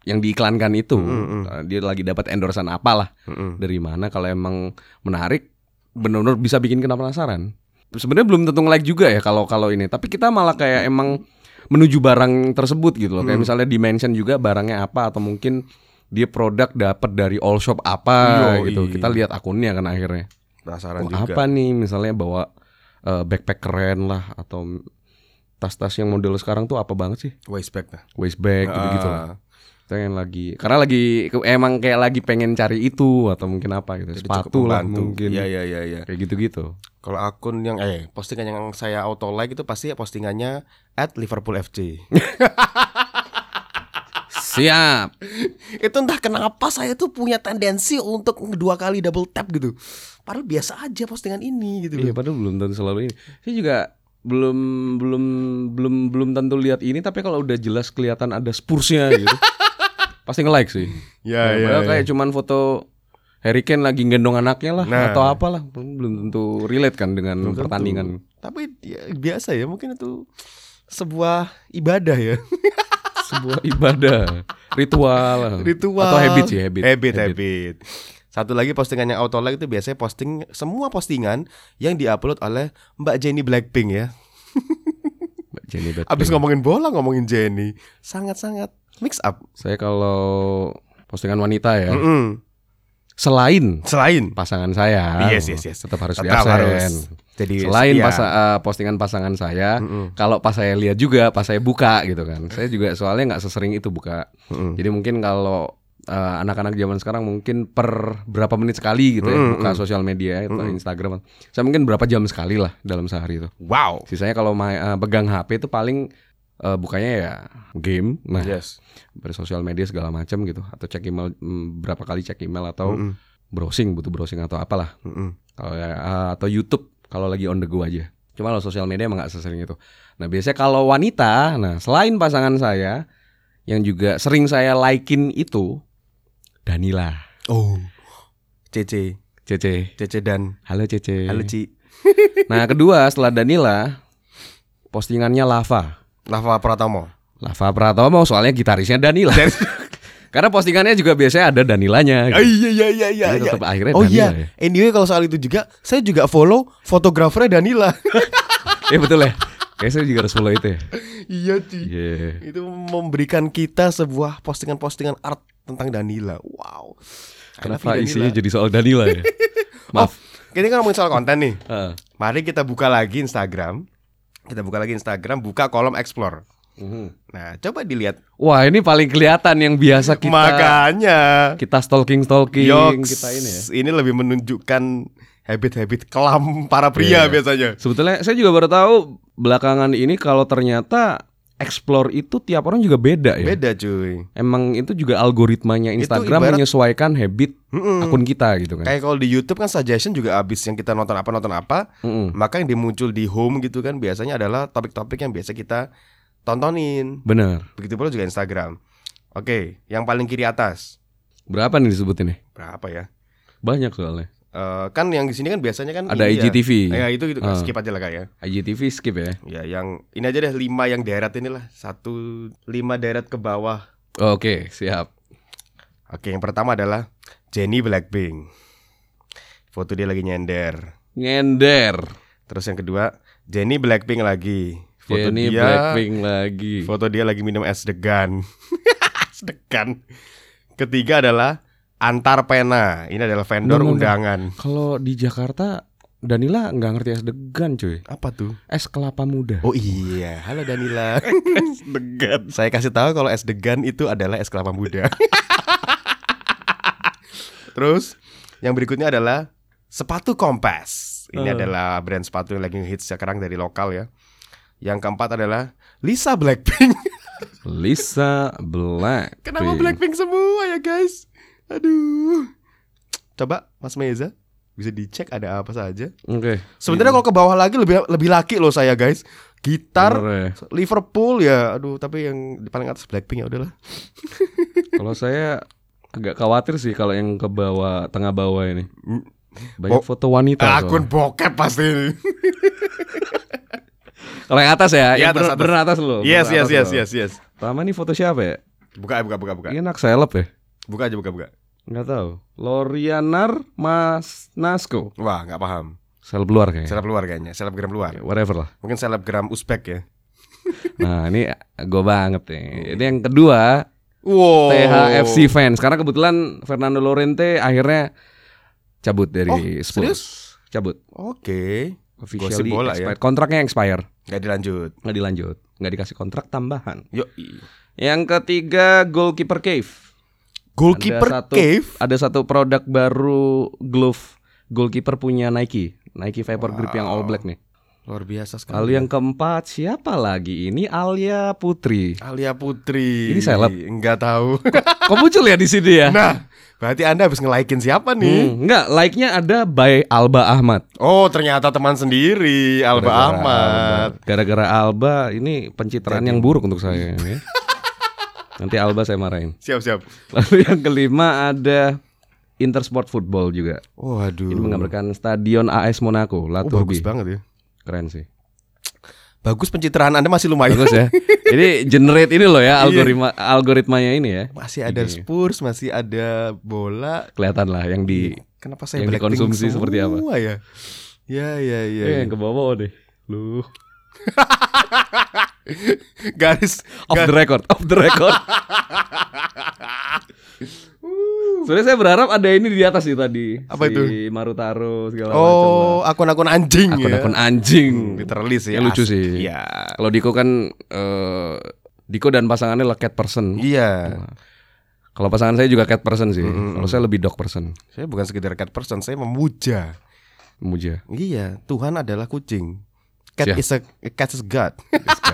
Speaker 2: yang diiklankan itu,
Speaker 1: Mm-mm.
Speaker 2: uh, dia lagi dapat endorsan apalah
Speaker 1: Mm-mm.
Speaker 2: dari mana kalau emang menarik benar-benar bisa bikin kita penasaran. Sebenarnya belum tentu like juga ya kalau kalau ini, tapi kita malah kayak emang menuju barang tersebut gitu loh.
Speaker 1: Hmm.
Speaker 2: Kayak misalnya dimension juga barangnya apa atau mungkin dia produk dapat dari all shop apa
Speaker 1: Yoi.
Speaker 2: gitu. Kita lihat akunnya kan akhirnya.
Speaker 1: Penasaran
Speaker 2: Oh,
Speaker 1: juga.
Speaker 2: apa nih misalnya bawa eh, backpack keren lah atau tas-tas yang model sekarang tuh apa banget sih
Speaker 1: Waste bag nah.
Speaker 2: waist bag gitu-gitu lah. Yang lagi karena lagi emang kayak lagi pengen cari itu atau mungkin apa gitu
Speaker 1: Jadi
Speaker 2: sepatu lah mungkin
Speaker 1: Iya iya iya iya.
Speaker 2: kayak gitu-gitu.
Speaker 1: Kalau akun yang eh postingan yang saya auto like itu pasti postingannya at Liverpool FC.
Speaker 2: Siap.
Speaker 1: itu entah kenapa saya tuh punya tendensi untuk dua kali double tap gitu. Padahal biasa aja postingan ini gitu
Speaker 2: Iya padahal belum tentu selalu ini. Saya juga belum belum belum belum tentu lihat ini tapi kalau udah jelas kelihatan ada Spursnya gitu. pasti nge-like sih.
Speaker 1: Ya
Speaker 2: Ya, padahal kayak cuman foto Harry Kane lagi gendong anaknya lah
Speaker 1: Nah.
Speaker 2: atau apalah belum tentu relate kan dengan
Speaker 1: Belum tentu.
Speaker 2: pertandingan.
Speaker 1: Tapi ya, biasa ya mungkin itu sebuah ibadah ya.
Speaker 2: Sebuah ibadah, ritual,
Speaker 1: Ritual
Speaker 2: atau habit sih habit.
Speaker 1: Habit, habit. Satu lagi postingan yang auto like itu biasanya posting semua postingan yang diupload oleh Mbak Jenny Blackpink ya.
Speaker 2: Mbak Jenny Blackpink.
Speaker 1: Abis ngomongin bola ngomongin Jenny, sangat-sangat mix up.
Speaker 2: Saya kalau postingan wanita ya,
Speaker 1: Mm-mm.
Speaker 2: selain
Speaker 1: Selain
Speaker 2: pasangan saya,
Speaker 1: Yes, yes, yes.
Speaker 2: tetap harus di
Speaker 1: tetap
Speaker 2: absen.
Speaker 1: harus jadi
Speaker 2: Selain
Speaker 1: setia.
Speaker 2: pasa- eh, postingan pasangan saya,
Speaker 1: Mm-mm.
Speaker 2: kalau pas saya lihat juga, pas saya buka gitu kan, saya juga soalnya nggak sesering itu buka.
Speaker 1: Mm-mm.
Speaker 2: Jadi mungkin kalau eh, anak-anak zaman sekarang mungkin per berapa menit sekali gitu ya
Speaker 1: Mm,
Speaker 2: buka
Speaker 1: mm.
Speaker 2: sosial media atau
Speaker 1: Mm.
Speaker 2: Instagram. Saya mungkin berapa jam sekali lah dalam sehari itu.
Speaker 1: Wow.
Speaker 2: Sisanya kalau eh, pegang HP itu paling eh, bukanya ya game, nah
Speaker 1: Yes.
Speaker 2: bersosial media segala macam gitu atau cek email mm, berapa kali cek email atau
Speaker 1: Mm-mm.
Speaker 2: browsing butuh browsing atau apalah
Speaker 1: Mm-mm.
Speaker 2: kalau ya, eh, atau YouTube kalau lagi on the go aja. Cuma kalau sosial media emang gak sesering itu. Nah biasanya kalau wanita, nah selain pasangan saya yang juga sering saya likein itu Danila,
Speaker 1: Oh. Cece,
Speaker 2: Cece.
Speaker 1: Cece dan
Speaker 2: Halo Cece.
Speaker 1: Halo Ci.
Speaker 2: Nah kedua setelah Danila postingannya Lava.
Speaker 1: Lava Pratomo.
Speaker 2: Lava Pratomo soalnya gitarisnya Danila. Karena postingannya juga biasanya ada Danilanya. Gitu.
Speaker 1: iya iya iya iya.
Speaker 2: Jadi
Speaker 1: iya.
Speaker 2: tetap akhirnya
Speaker 1: Oh
Speaker 2: Danila
Speaker 1: iya.
Speaker 2: ya.
Speaker 1: Anyway kalau soal itu juga saya juga follow fotografernya Danila.
Speaker 2: Iya betul ya. Kayaknya saya juga harus follow itu ya.
Speaker 1: iya Ci.
Speaker 2: Iya.
Speaker 1: Itu memberikan kita sebuah postingan-postingan art tentang Danila. Wow.
Speaker 2: Kenapa isinya jadi soal Danila ya?
Speaker 1: Oh,
Speaker 2: Maaf.
Speaker 1: ini kan ngomongin soal konten nih.
Speaker 2: Heeh.
Speaker 1: Mari kita buka lagi Instagram. Kita buka lagi Instagram, buka kolom explore. Nah, coba dilihat.
Speaker 2: Wah ini paling kelihatan yang biasa kita
Speaker 1: Makanya
Speaker 2: kita stalking stalking
Speaker 1: Yoks,
Speaker 2: kita ini ya.
Speaker 1: ini lebih menunjukkan habit-habit kelam para pria
Speaker 2: Iya.
Speaker 1: biasanya.
Speaker 2: Sebetulnya saya juga baru tahu belakangan ini kalau ternyata explore itu tiap orang juga beda ya.
Speaker 1: Beda cuy.
Speaker 2: Emang itu juga algoritmanya Instagram
Speaker 1: ibarat-
Speaker 2: menyesuaikan habit
Speaker 1: Mm-mm.
Speaker 2: akun kita gitu kan.
Speaker 1: Kayak kalau di YouTube kan suggestion juga abis yang kita nonton apa nonton apa,
Speaker 2: Mm-mm.
Speaker 1: maka yang dimuncul di home gitu kan biasanya adalah topik-topik yang biasa kita tontonin.
Speaker 2: Bener.
Speaker 1: Begitu pula juga Instagram. Oke, yang paling kiri atas
Speaker 2: Berapa nih disebutin nih?
Speaker 1: berapa ya?
Speaker 2: Banyak soalnya.
Speaker 1: Eh, kan yang di sini kan biasanya kan
Speaker 2: Ada
Speaker 1: ini ya.
Speaker 2: IGTV.
Speaker 1: Ya, itu gitu.
Speaker 2: Ah.
Speaker 1: Skip aja lah kak ya.
Speaker 2: IGTV skip ya.
Speaker 1: Ya, yang ini aja deh lima yang deret inilah satu lima deret ke bawah.
Speaker 2: Oke, siap.
Speaker 1: Oke, yang pertama adalah Jennie Blackpink. Foto dia lagi nyender.
Speaker 2: Ngender.
Speaker 1: Terus yang kedua Jennie Blackpink lagi. Foto
Speaker 2: Jenny
Speaker 1: dia
Speaker 2: Blackpink lagi.
Speaker 1: foto dia lagi minum es degan. es degan. Ketiga adalah Antar Pena. Ini adalah vendor
Speaker 2: bentar.
Speaker 1: undangan.
Speaker 2: Kalau di Jakarta Danila nggak ngerti es degan cuy.
Speaker 1: Apa tuh?
Speaker 2: Es kelapa muda.
Speaker 1: Oh iya, halo Danila.
Speaker 2: es degan.
Speaker 1: Saya kasih tahu kalau es degan itu adalah es kelapa muda. Terus yang berikutnya adalah sepatu Kompas. Ini
Speaker 2: Eh.
Speaker 1: adalah brand sepatu yang lagi hits sekarang dari lokal ya. Yang keempat adalah Lisa Blackpink.
Speaker 2: Lisa Black.
Speaker 1: Kenapa Blackpink semua ya guys? Aduh. Coba Mas Meza bisa dicek ada apa saja.
Speaker 2: Oke.
Speaker 1: Sebenarnya kalau ke bawah lagi lebih lebih laki loh saya guys. Gitar
Speaker 2: Bener ya.
Speaker 1: Liverpool ya. Aduh, tapi yang di paling atas Blackpink ya udahlah.
Speaker 2: Kalau saya agak khawatir sih kalau yang ke bawah tengah bawah ini. Banyak
Speaker 1: Oh,
Speaker 2: foto wanita.
Speaker 1: Akun
Speaker 2: soalnya.
Speaker 1: bokep pasti ini.
Speaker 2: Kalau yang atas ya,
Speaker 1: Iya,
Speaker 2: yang
Speaker 1: atas,
Speaker 2: bener,
Speaker 1: atas.
Speaker 2: bener atas loh.
Speaker 1: Yes, yes, yes, yes, yes.
Speaker 2: Pertama nih foto siapa ya?
Speaker 1: Buka, buka, buka, buka.
Speaker 2: Ini anak seleb ya?
Speaker 1: Buka aja, buka, buka.
Speaker 2: Nggak tahu. Lorianar Mas Nasko.
Speaker 1: Wah, nggak paham.
Speaker 2: Seleb luar kayaknya.
Speaker 1: Seleb luar kayaknya, selebgram luar.
Speaker 2: Ya, Whatever lah.
Speaker 1: Mungkin selebgram Uzbek ya.
Speaker 2: Nah ini gue banget nih. Ini yang kedua
Speaker 1: Wow.
Speaker 2: THFC fans. Karena kebetulan Fernando Lorente akhirnya cabut dari
Speaker 1: Oh,
Speaker 2: Spurs.
Speaker 1: serius?
Speaker 2: Cabut.
Speaker 1: Oke.
Speaker 2: Officially
Speaker 1: bola ya.
Speaker 2: expired. Kontraknya expire.
Speaker 1: Nggak dilanjut.
Speaker 2: Nggak dilanjut. Nggak dikasih kontrak tambahan.
Speaker 1: Yuk.
Speaker 2: Yang ketiga goalkeeper cave.
Speaker 1: Goalkeeper
Speaker 2: ada satu,
Speaker 1: Cave.
Speaker 2: Ada satu produk baru glove goalkeeper punya Nike. Nike Vapor Grip yang all black nih.
Speaker 1: Luar biasa sekali.
Speaker 2: Lalu yang keempat siapa lagi? Ini Alia Putri.
Speaker 1: Alia Putri.
Speaker 2: Ini seleb?
Speaker 1: Enggak tahu.
Speaker 2: Kok muncul ya di sini ya?
Speaker 1: nah, berarti Anda habis nge-like-in siapa nih?
Speaker 2: Hmm, enggak, like-nya ada by Alba Ahmad.
Speaker 1: Oh, ternyata teman sendiri, Alba
Speaker 2: Gara-gara
Speaker 1: Ahmad.
Speaker 2: Alba. Gara-gara Alba ini pencitraan yang buruk untuk saya. ya. Nanti Alba saya marahin.
Speaker 1: Siap, siap.
Speaker 2: Lalu yang kelima ada Intersport Football juga.
Speaker 1: Waduh.
Speaker 2: Ini menggambarkan Stadion AS Monaco,
Speaker 1: Oh,
Speaker 2: La
Speaker 1: bagus
Speaker 2: Tourbi.
Speaker 1: banget ya.
Speaker 2: Keren sih.
Speaker 1: Bagus pencitraan Anda masih lumayan.
Speaker 2: Bagus ya. Ini generate ini loh
Speaker 1: Iya.
Speaker 2: ya algoritma algoritmanya ini ya.
Speaker 1: Masih ada
Speaker 2: Ini.
Speaker 1: Spurs, masih ada bola.
Speaker 2: Kelihatan lah yang di
Speaker 1: Kenapa saya
Speaker 2: Yang dikonsumsi
Speaker 1: semua
Speaker 2: seperti apa?
Speaker 1: ya? Ya, ya, ya.
Speaker 2: eh,
Speaker 1: ya.
Speaker 2: yang ke bawah deh. Lu
Speaker 1: Garis
Speaker 2: off the record, off the record. Sebenarnya saya berharap ada ini di atas sih tadi.
Speaker 1: Apa
Speaker 2: si
Speaker 1: itu?
Speaker 2: Marutaro segala macam.
Speaker 1: Oh, akun-akun anjing ya.
Speaker 2: Akun-akun anjing.
Speaker 1: Hmm, literally sih.
Speaker 2: Ya, lucu sih.
Speaker 1: Iya.
Speaker 2: Kalau Diko kan eh, Diko dan pasangannya lah cat person.
Speaker 1: Iya.
Speaker 2: Kalau pasangan saya juga cat person sih. Kalau saya lebih dog person.
Speaker 1: Saya bukan sekedar cat person, saya memuja.
Speaker 2: Memuja.
Speaker 1: Iya, Tuhan adalah kucing. Cat
Speaker 2: Siap.
Speaker 1: is a cat is God.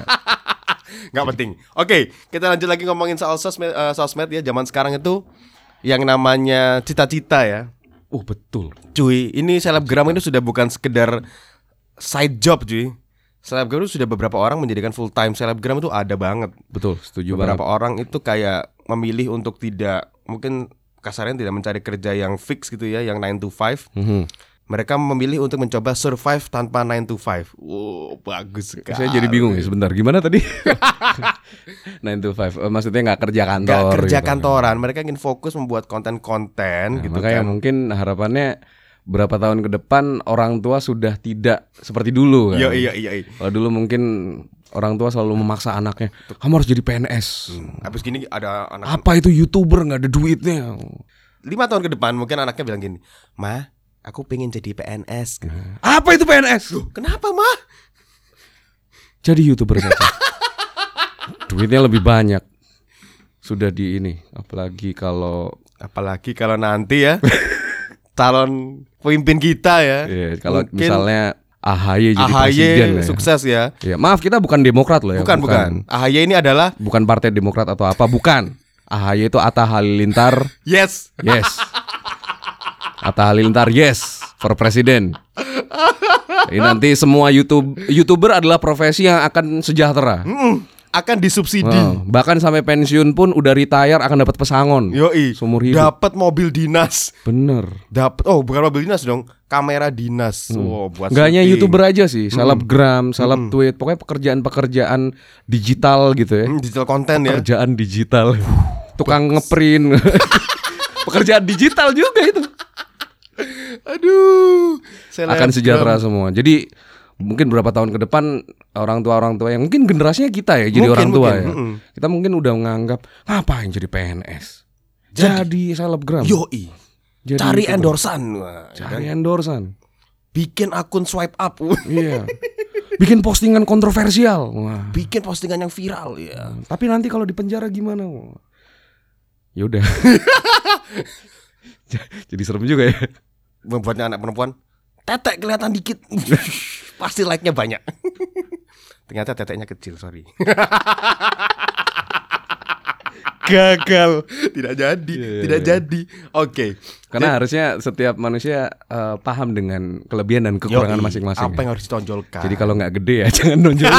Speaker 1: Nggak penting. Oke, kita lanjut lagi ngomongin soal sosmed, eh, sosmed ya. Zaman sekarang itu yang namanya cita-cita ya.
Speaker 2: Oh betul.
Speaker 1: Cuy, ini selebgram itu sudah bukan sekedar side job cuy. Selebgram itu sudah beberapa orang menjadikan full time. Selebgram itu ada banget.
Speaker 2: Betul. Setuju banget.
Speaker 1: Beberapa orang itu kayak memilih untuk tidak mungkin kasarnya tidak mencari kerja yang fix gitu ya, yang 9 to 5.
Speaker 2: Mhm.
Speaker 1: Mereka memilih untuk mencoba survive tanpa 9 to 5. Wow, bagus sekali.
Speaker 2: Saya jadi bingung ya sebentar. Gimana tadi? 9 to 5. Eh, maksudnya nggak kerja kantor.
Speaker 1: Gak kerja
Speaker 2: gitu.
Speaker 1: kantoran, mereka ingin fokus membuat konten-konten
Speaker 2: Nah,
Speaker 1: gitu
Speaker 2: makanya
Speaker 1: kan.
Speaker 2: mungkin harapannya berapa tahun ke depan orang tua sudah tidak seperti dulu kan.
Speaker 1: Iya iya iya.
Speaker 2: Kalau dulu mungkin orang tua selalu memaksa anaknya, kamu harus jadi PNS.
Speaker 1: Habis gini ada anak
Speaker 2: Apa itu youtuber nggak ada duitnya?
Speaker 1: lima tahun ke depan mungkin anaknya bilang gini, "Ma, aku pengen jadi PNS." Gitu.
Speaker 2: Apa itu PNS?
Speaker 1: Kenapa, Ma?
Speaker 2: Jadi youtuber saja. duitnya lebih banyak. Sudah di ini, apalagi kalau
Speaker 1: Apalagi kalau nanti ya calon pemimpin kita ya.
Speaker 2: ya, kalau
Speaker 1: Mungkin
Speaker 2: misalnya AHY jadi
Speaker 1: AHY
Speaker 2: presiden ya.
Speaker 1: sukses ya.
Speaker 2: Ya, maaf kita bukan Demokrat loh ya.
Speaker 1: Bukan, bukan. AHY ini adalah
Speaker 2: Bukan Partai Demokrat atau apa, bukan. AHY itu Atta Halilintar.
Speaker 1: yes.
Speaker 2: Yes. Atta Halilintar yes for presiden. Jadi nanti semua YouTube YouTuber adalah profesi yang akan sejahtera.
Speaker 1: Mm-mm. akan disubsidi.
Speaker 2: Oh, bahkan sampai pensiun pun udah retire akan dapat pesangon.
Speaker 1: Yoi.
Speaker 2: Seumur hidup.
Speaker 1: Dapat mobil dinas.
Speaker 2: Bener.
Speaker 1: Dapat oh bukan mobil dinas dong, kamera dinas. Oh, buat
Speaker 2: Gak hanya youtuber aja sih, selebgram, seleb tweet, pokoknya pekerjaan-pekerjaan digital gitu ya.
Speaker 1: Hmm, digital konten ya.
Speaker 2: Pekerjaan digital, tukang ngeprint, pekerjaan digital juga itu.
Speaker 1: Aduh.
Speaker 2: Akan
Speaker 1: selebgram.
Speaker 2: sejahtera semua. Jadi mungkin beberapa tahun ke depan orang tua orang tua yang mungkin generasinya kita ya jadi
Speaker 1: Mungkin,
Speaker 2: orang tua
Speaker 1: mungkin,
Speaker 2: ya.
Speaker 1: mm-mm.
Speaker 2: Kita mungkin udah menganggap ngapain jadi PNS. Jadi, selebgram.
Speaker 1: Yoi.
Speaker 2: Jadi
Speaker 1: Cari
Speaker 2: YouTuber.
Speaker 1: endorsan. Wah,
Speaker 2: Cari endorsan.
Speaker 1: Bikin akun swipe up.
Speaker 2: Iya. Bikin postingan kontroversial. Wah.
Speaker 1: Bikin postingan yang viral ya.
Speaker 2: Tapi nanti kalau di penjara gimana? Ya udah. Jadi serem juga ya.
Speaker 1: Membuatnya anak perempuan tetek kelihatan dikit. Pasti like-nya banyak. Ternyata teteknya kecil, sorry. Gagal. Tidak jadi,
Speaker 2: Iya, iya,
Speaker 1: tidak
Speaker 2: iya.
Speaker 1: jadi. Oke.
Speaker 2: Karena harusnya setiap manusia eh, paham dengan kelebihan dan kekurangan masing-masing.
Speaker 1: Apa
Speaker 2: ya.
Speaker 1: yang harus ditonjolkan?
Speaker 2: Jadi kalau nggak gede ya jangan nonjol.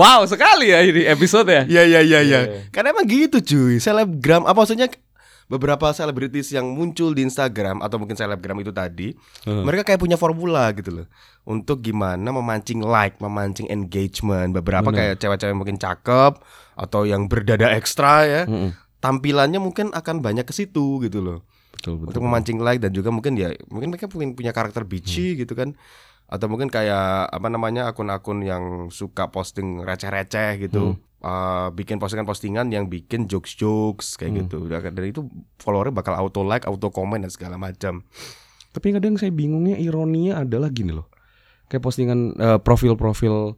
Speaker 2: wow sekali ya ini episode ya.
Speaker 1: Iya iya iya iya.
Speaker 2: Iya.
Speaker 1: Karena emang gitu cuy. Selebgram apa maksudnya beberapa selebritis yang muncul di Instagram atau mungkin selebgram itu tadi,
Speaker 2: Hmm.
Speaker 1: mereka kayak punya formula gitu loh. Untuk gimana memancing like, memancing engagement. Beberapa kayak cewek-cewek mungkin cakep atau yang berdada ekstra ya.
Speaker 2: Mm-mm.
Speaker 1: Tampilannya mungkin akan banyak ke situ gitu loh.
Speaker 2: Betul betul.
Speaker 1: Untuk memancing like dan juga mungkin ya mungkin mereka punya punya karakter bitchy gitu kan. Atau mungkin kayak apa namanya akun-akun yang suka posting receh-receh gitu. Uh, bikin postingan-postingan yang bikin jokes-jokes kayak gitu. Dan itu followernya bakal auto like, auto comment dan segala macam.
Speaker 2: Tapi kadang saya bingungnya ironinya adalah gini loh. Kayak postingan eh, profil-profil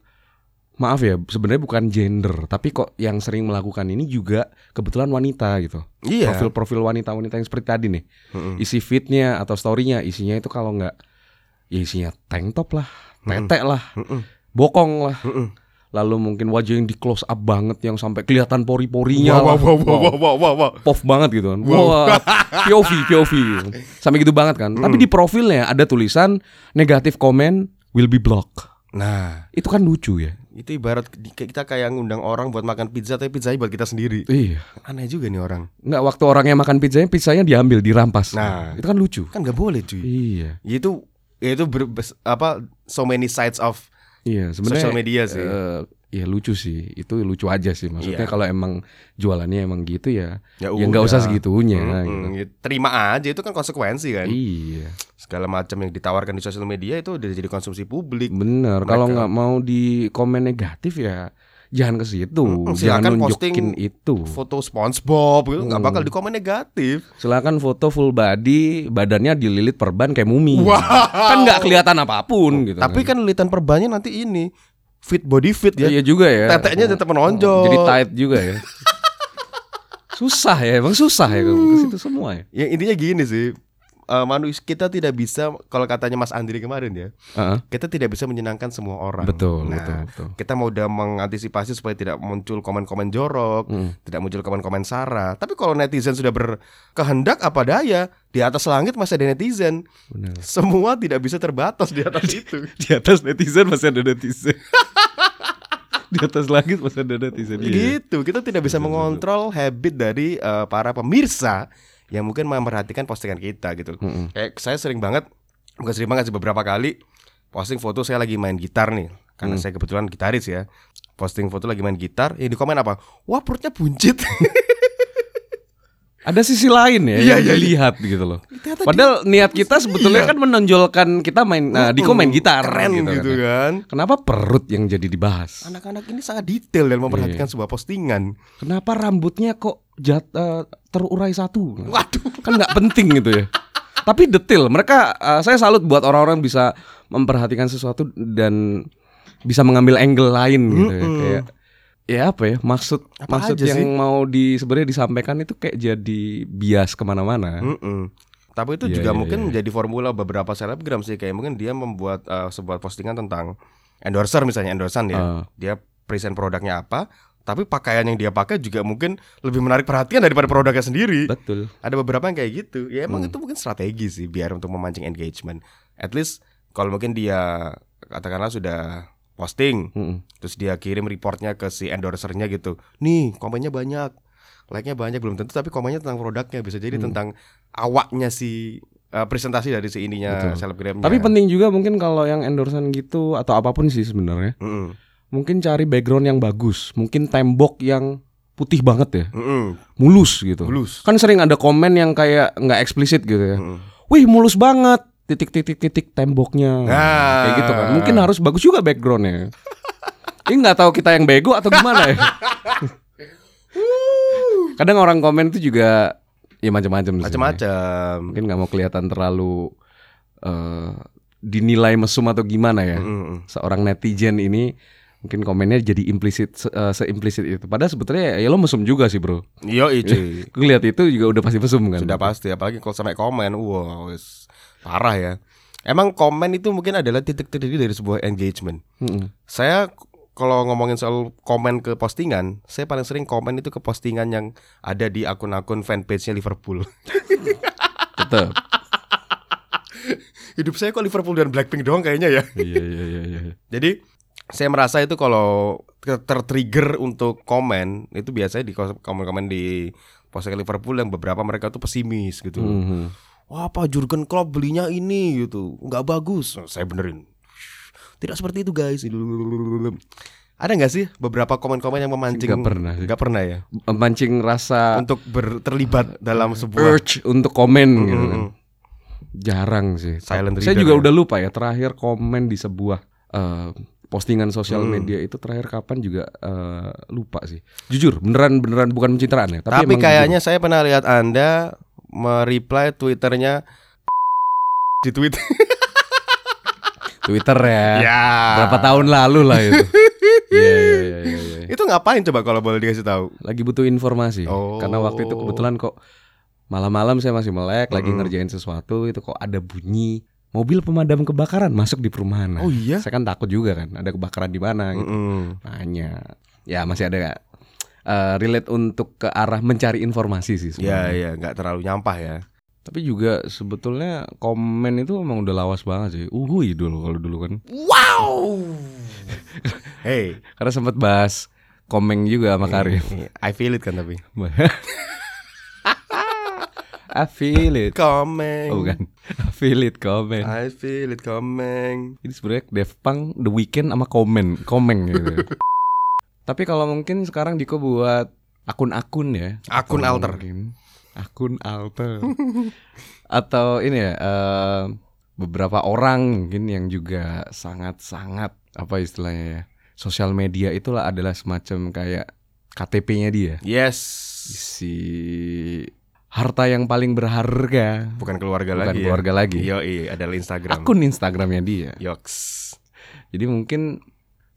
Speaker 2: maaf ya sebenarnya bukan gender tapi kok yang sering melakukan ini juga kebetulan wanita gitu.
Speaker 1: Iya.
Speaker 2: Profil-profil wanita-wanita yang seperti tadi nih.
Speaker 1: Mm-mm.
Speaker 2: Isi feednya atau storynya isinya itu kalau nggak ya isinya tank top lah, tetek lah,
Speaker 1: Mm-mm.
Speaker 2: bokong lah.
Speaker 1: Mm-mm.
Speaker 2: Lalu mungkin wajah yang di close up banget yang sampai kelihatan pori-porinya
Speaker 1: Wow, wow, wow, wow, wow, wow, wow, wow.
Speaker 2: Puff banget gitu kan.
Speaker 1: Wow.
Speaker 2: Wah, POV, POV. Sampai gitu banget kan. Tapi di profilnya ada tulisan negatif komen will be blocked.
Speaker 1: Nah,
Speaker 2: Itu kan lucu ya.
Speaker 1: itu ibarat kita kayak ngundang orang buat makan pizza tapi pizzanya buat kita sendiri.
Speaker 2: Iya.
Speaker 1: Aneh juga nih orang.
Speaker 2: Nggak waktu orangnya makan pizzanya, pizzanya diambil, dirampas.
Speaker 1: Nah.
Speaker 2: itu kan lucu.
Speaker 1: Kan nggak boleh cuy.
Speaker 2: Iya.
Speaker 1: Ya itu itu ber- apa so many sides of
Speaker 2: Iya, sebenarnya
Speaker 1: Social media sih.
Speaker 2: eh, Iya lucu sih, itu lucu aja sih. Maksudnya
Speaker 1: Iya.
Speaker 2: kalau emang jualannya emang gitu ya,
Speaker 1: Ya
Speaker 2: ya nggak usah segitunya. Gitu.
Speaker 1: ya terima aja itu kan konsekuensi kan.
Speaker 2: Iya,
Speaker 1: Segala macam yang ditawarkan di sosial media itu udah jadi konsumsi publik.
Speaker 2: bener. Kalau nggak mau di komen negatif ya jangan ke situ,
Speaker 1: Mm-mm,
Speaker 2: jangan nunjukin itu.
Speaker 1: Foto SpongeBob gitu nggak
Speaker 2: Mm.
Speaker 1: bakal di komen negatif.
Speaker 2: Silakan foto full body, badannya dililit perban kayak mumi.
Speaker 1: Wow.
Speaker 2: Kan nggak kelihatan apa pun gitu.
Speaker 1: Tapi kan lilitan perbannya nanti ini fit body fit ya.
Speaker 2: Iya juga ya.
Speaker 1: Teteknya tetap menonjol.
Speaker 2: Jadi tight juga ya. susah ya, emang susah ya ke situ semua ya.
Speaker 1: Yang intinya gini sih. Eh, manusia kita tidak bisa kalau katanya Mas Andri kemarin ya,
Speaker 2: Heeh.
Speaker 1: kita tidak bisa menyenangkan semua orang.
Speaker 2: Betul,
Speaker 1: Nah,
Speaker 2: betul, betul.
Speaker 1: Kita mau udah mengantisipasi supaya tidak muncul komen-komen jorok,
Speaker 2: Mm.
Speaker 1: tidak muncul komen-komen sara. Tapi kalau netizen sudah berkehendak apa daya, di atas langit masih ada netizen.
Speaker 2: Benar.
Speaker 1: Semua tidak bisa terbatas di atas itu.
Speaker 2: Di atas netizen masih ada netizen. di atas langit masih ada netizen. Iya.
Speaker 1: Gitu. Kita tidak bisa mengontrol habit dari eh, para pemirsa yang mungkin memperhatikan postingan kita gitu.
Speaker 2: Mm-mm.
Speaker 1: Kayak saya sering banget, bukan sering banget sih beberapa kali posting foto saya lagi main gitar nih. Karena saya kebetulan gitaris ya. Posting foto lagi main gitar, yang di komen apa? Wah perutnya buncit.
Speaker 2: Ada sisi lain ya
Speaker 1: Iya,
Speaker 2: yang
Speaker 1: iya, iya.
Speaker 2: dilihat gitu loh.
Speaker 1: Ternyata
Speaker 2: Padahal niat kita sebetulnya
Speaker 1: Iya.
Speaker 2: kan menonjolkan kita main nah, Diko main gitar
Speaker 1: keren gitu,
Speaker 2: kan.
Speaker 1: kan.
Speaker 2: Kenapa perut yang jadi dibahas?
Speaker 1: Anak-anak ini sangat detail dalam
Speaker 2: Iya.
Speaker 1: memperhatikan sebuah postingan.
Speaker 2: Kenapa rambutnya kok jat, eh, terurai satu?
Speaker 1: Waduh.
Speaker 2: Kan nggak penting gitu ya. Tapi detail. Mereka eh, saya salut buat orang-orang bisa memperhatikan sesuatu dan bisa mengambil angle lain gitu ya.
Speaker 1: Mm-mm.
Speaker 2: Kayak ya apa ya maksud
Speaker 1: Apa
Speaker 2: maksud yang
Speaker 1: sih?
Speaker 2: mau di sebenarnya disampaikan itu kayak jadi bias ke mana-mana.
Speaker 1: Mm-mm. Tapi itu
Speaker 2: Iya,
Speaker 1: juga
Speaker 2: iya,
Speaker 1: mungkin
Speaker 2: iya.
Speaker 1: menjadi formula beberapa selebgram sih kayak mungkin dia membuat uh, sebuah postingan tentang endorser misalnya endorsan ya.
Speaker 2: Ah.
Speaker 1: Dia present produknya apa, tapi pakaian yang dia pakai juga mungkin lebih menarik perhatian daripada produknya sendiri.
Speaker 2: Betul.
Speaker 1: Ada beberapa yang kayak gitu. Ya emang
Speaker 2: Hmm.
Speaker 1: itu mungkin strategi sih biar untuk memancing engagement. At least kalau mungkin dia katakanlah sudah posting
Speaker 2: Mm-mm.
Speaker 1: terus dia kirim reportnya ke si endorsernya gitu. Nih, komennya banyak. Like-nya banyak belum tentu tapi komennya tentang produknya bisa jadi
Speaker 2: Hmm.
Speaker 1: tentang awaknya si uh, presentasi dari si ininya
Speaker 2: Betul.
Speaker 1: selebgramnya.
Speaker 2: Tapi penting juga mungkin kalau yang endorsan gitu atau apa pun sih sebenarnya.
Speaker 1: Mm-mm.
Speaker 2: Mungkin cari background yang bagus, mungkin tembok yang putih banget ya,
Speaker 1: Mm-mm.
Speaker 2: mulus gitu.
Speaker 1: Mulus.
Speaker 2: Kan sering ada komen yang kayak nggak eksplisit gitu ya.
Speaker 1: Mm-mm.
Speaker 2: Wih, mulus banget. Titik titik titik temboknya.
Speaker 1: Nah.
Speaker 2: Kayak gitu kan. Mungkin harus bagus juga backgroundnya. Ini nggak tahu kita yang bego atau gimana ya. Kadang orang komen itu juga ya macam-macam.
Speaker 1: Macam-macam.
Speaker 2: Mungkin nggak mau kelihatan terlalu eh, dinilai mesum atau gimana ya.
Speaker 1: Mm-mm.
Speaker 2: Seorang netizen ini mungkin komennya jadi implisit se- eh, seimplisit itu. Padahal sebetulnya ya lo mesum juga sih, Bro.
Speaker 1: Yo cuy.
Speaker 2: Gue lihat itu juga udah pasti mesum kan.
Speaker 1: Sudah pasti apalagi kalau sampai komen. Wow, parah ya. Emang komen itu mungkin adalah titik terdiri dari sebuah engagement.
Speaker 2: Mm-mm.
Speaker 1: Saya kalau ngomongin soal komen ke postingan, saya paling sering komen itu ke postingan yang ada di akun-akun fanpage-nya Liverpool.
Speaker 2: Tetep.
Speaker 1: Hidup saya kok Liverpool dan Blackpink doang kayaknya ya.
Speaker 2: Iya iya iya iya.
Speaker 1: Jadi saya merasa itu kalau tertrigger untuk komen itu biasanya di komen-komen di postingan Liverpool yang beberapa mereka tuh pesimis gitu.
Speaker 2: Mhm.
Speaker 1: Wah apa Jurgen Klopp belinya ini gitu nggak bagus. Saya benerin. Tidak seperti itu guys. Ada nggak sih beberapa komen-komen yang memancing?
Speaker 2: Nggak pernah sih.
Speaker 1: Nggak pernah ya.
Speaker 2: Memancing rasa
Speaker 1: Untuk ber- terlibat dalam sebuah
Speaker 2: urge untuk komen gitu kan. Jarang sih.
Speaker 1: Silent
Speaker 2: Saya juga
Speaker 1: ya.
Speaker 2: udah lupa ya terakhir komen di sebuah eh, postingan sosial
Speaker 1: Hmm.
Speaker 2: media itu terakhir kapan juga eh, lupa sih. Jujur, beneran beneran bukan pencitraan ya, tapi,
Speaker 1: Tapi, kayaknya saya pernah lihat Anda mereply Twitternya di tweet.
Speaker 2: Twitter ya.
Speaker 1: ya.
Speaker 2: Berapa tahun lalu lah itu. Iya iya iya iya. iya.
Speaker 1: Itu ngapain coba kalau boleh dikasih tahu?
Speaker 2: Lagi butuh informasi.
Speaker 1: Oh.
Speaker 2: Karena waktu itu kebetulan kok malam-malam saya masih melek lagi
Speaker 1: Mm-mm.
Speaker 2: ngerjain sesuatu itu kok ada bunyi mobil pemadam kebakaran masuk di perumahan.
Speaker 1: Oh iya.
Speaker 2: Saya kan takut juga kan ada kebakaran di mana gitu.
Speaker 1: Mm-mm.
Speaker 2: Nanya. Ya masih ada eh, relate untuk ke arah mencari informasi sih
Speaker 1: Ya
Speaker 2: sebenarnya.
Speaker 1: ya nggak terlalu nyampah ya.
Speaker 2: Tapi juga sebetulnya komen itu emang udah lawas banget sih. Uhui dulu kalau dulu kan.
Speaker 1: Wow. hey,
Speaker 2: Karena sempat bahas komeng juga sama Karim.
Speaker 1: I feel it kan tapi.
Speaker 2: I feel it.
Speaker 1: Coming.
Speaker 2: Oh bukan. I feel it komen.
Speaker 1: I feel it coming.
Speaker 2: Ini sebenarnya Def Punk The Weeknd sama komen, komeng gitu. Tapi kalau mungkin sekarang Diko buat akun-akun ya.
Speaker 1: Akun alter.
Speaker 2: mungkin Akun alter. Atau ini ya eh, beberapa orang mungkin yang juga sangat-sangat apa istilahnya ya. Sosial media itulah adalah semacam kayak KTP-nya dia.
Speaker 1: Yes.
Speaker 2: Si harta yang paling berharga.
Speaker 1: Bukan keluarga
Speaker 2: Bukan
Speaker 1: lagi.
Speaker 2: keluarga
Speaker 1: ya.
Speaker 2: lagi.
Speaker 1: Yo, adalah Instagram.
Speaker 2: Akun Instagramnya dia.
Speaker 1: Yoks.
Speaker 2: Jadi mungkin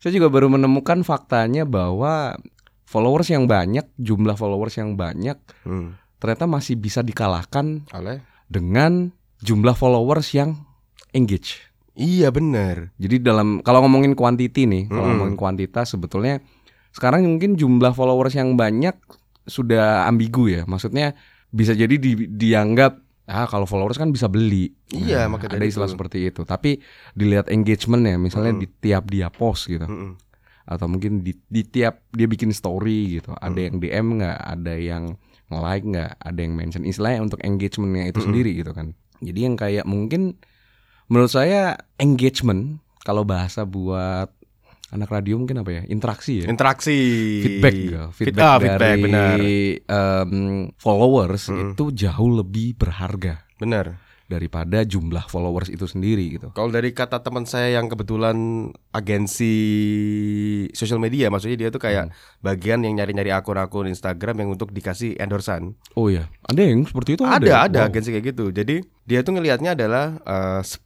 Speaker 2: saya juga baru menemukan faktanya bahwa followers yang banyak, jumlah followers yang banyak
Speaker 1: Hmm.
Speaker 2: ternyata masih bisa dikalahkan
Speaker 1: Oleh?
Speaker 2: dengan jumlah followers yang engage.
Speaker 1: Iya benar.
Speaker 2: Jadi dalam kalau ngomongin quantity nih, kalau
Speaker 1: Mm-mm.
Speaker 2: ngomongin kuantitas sebetulnya sekarang mungkin jumlah followers yang banyak sudah ambigu ya. Maksudnya bisa jadi di- dianggap ah kalau followers kan bisa beli.
Speaker 1: Iya,
Speaker 2: Nah,
Speaker 1: maka
Speaker 2: ada
Speaker 1: dari
Speaker 2: istilah
Speaker 1: itu.
Speaker 2: seperti itu. Tapi dilihat engagementnya, misalnya
Speaker 1: Mm.
Speaker 2: di tiap dia post gitu
Speaker 1: Mm-mm.
Speaker 2: atau mungkin di, di tiap dia bikin story gitu ada yang DM nggak ada yang nge-like nggak ada yang mention istilahnya untuk engagementnya itu sendiri gitu kan jadi yang kayak mungkin menurut saya engagement kalau bahasa buat anak radio mungkin apa ya interaksi ya
Speaker 1: Interaksi.
Speaker 2: feedback.
Speaker 1: Feed-
Speaker 2: feedback
Speaker 1: ah, feedback, benar.
Speaker 2: dari em, followers
Speaker 1: Mm-mm.
Speaker 2: itu jauh lebih berharga
Speaker 1: Benar.
Speaker 2: daripada jumlah followers itu sendiri gitu
Speaker 1: Kalau dari kata teman saya yang kebetulan agensi sosial media, maksudnya dia tuh kayak bagian yang nyari-nyari akun-akun Instagram yang untuk dikasih endorsan.
Speaker 2: oh ya ada yang seperti itu
Speaker 1: ada, ada
Speaker 2: Wow.
Speaker 1: agensi kayak gitu. Jadi dia tuh ngelihatnya adalah eh, 10%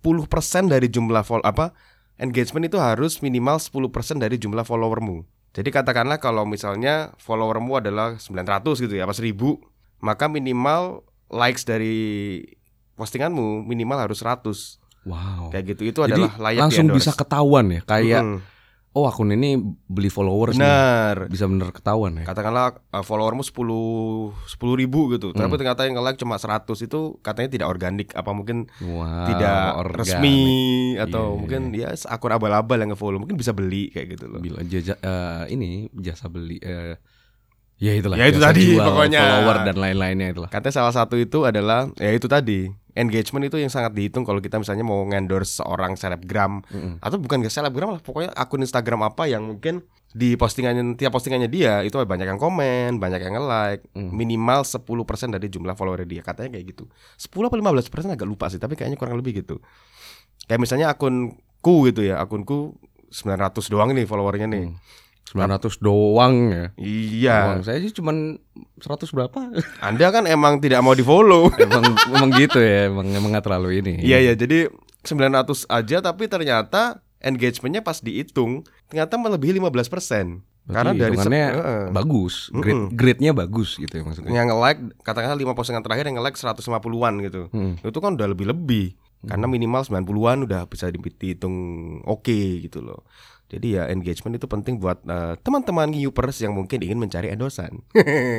Speaker 1: dari jumlah follow apa engagement itu harus minimal 10% dari jumlah followermu. Jadi katakanlah kalau misalnya followermu adalah 900 gitu ya, apa 1000, maka minimal likes dari postinganmu minimal harus 100.
Speaker 2: Wow.
Speaker 1: Kayak gitu. Itu
Speaker 2: Jadi
Speaker 1: adalah layak
Speaker 2: langsung bisa ketahuan ya, kayak
Speaker 1: Mm-mm.
Speaker 2: Oh akun ini beli followers nih.
Speaker 1: Benar.
Speaker 2: Bisa bener ketahuan ya.
Speaker 1: Katakanlah uh, followermu 10 10 ribu gitu. Tapi
Speaker 2: Hmm.
Speaker 1: ternyata yang nge-like cuma 100 itu katanya tidak organik apa mungkin
Speaker 2: Wow,
Speaker 1: tidak
Speaker 2: organik.
Speaker 1: resmi atau
Speaker 2: Iya.
Speaker 1: mungkin ya akun abal-abal yang nge-follow mungkin bisa beli kayak gitu loh.
Speaker 2: Bila jasa, eh, ini jasa beli eh, ya itulah.
Speaker 1: Ya itu tadi,
Speaker 2: jual,
Speaker 1: pokoknya.
Speaker 2: follower dan lain-lainnya itulah.
Speaker 1: Katanya salah satu itu adalah ya itu tadi engagement itu yang sangat dihitung kalau kita misalnya mau ngendorse seorang selebgram
Speaker 2: Mm-mm.
Speaker 1: atau bukan ke selebgram lah pokoknya akun Instagram apa yang mungkin di postingannya tiap postingannya dia itu banyak yang komen, banyak yang nge-like,
Speaker 2: Mm.
Speaker 1: minimal 10% dari jumlah follower dia katanya kayak gitu. 10 apa 15% agak lupa sih, tapi kayaknya kurang lebih gitu. Kayak misalnya akunku gitu ya, akunku 900 doang nih followernya nih.
Speaker 2: Hmm. 900 doang ya.
Speaker 1: Iya.
Speaker 2: Doang. Saya sih cuman 100 berapa?
Speaker 1: Anda kan emang tidak mau di-follow.
Speaker 2: emang emang gitu ya, emang emang terlalu ini.
Speaker 1: Iya ya, jadi 900 aja tapi ternyata engagementnya pas dihitung ternyata melebihi 15%. Karena dari Heeh.
Speaker 2: bagus, grade
Speaker 1: Mm-mm.
Speaker 2: grade-nya bagus gitu ya maksudnya.
Speaker 1: yang nge-like katakanlah 5 postingan terakhir yang nge-like 150-an gitu.
Speaker 2: Hmm.
Speaker 1: Itu kan udah lebih-lebih. Karena minimal 90-an udah bisa dihitung oke gitu loh. Jadi ya engagement itu penting buat eh, teman-teman Upers yang mungkin ingin mencari endorsan.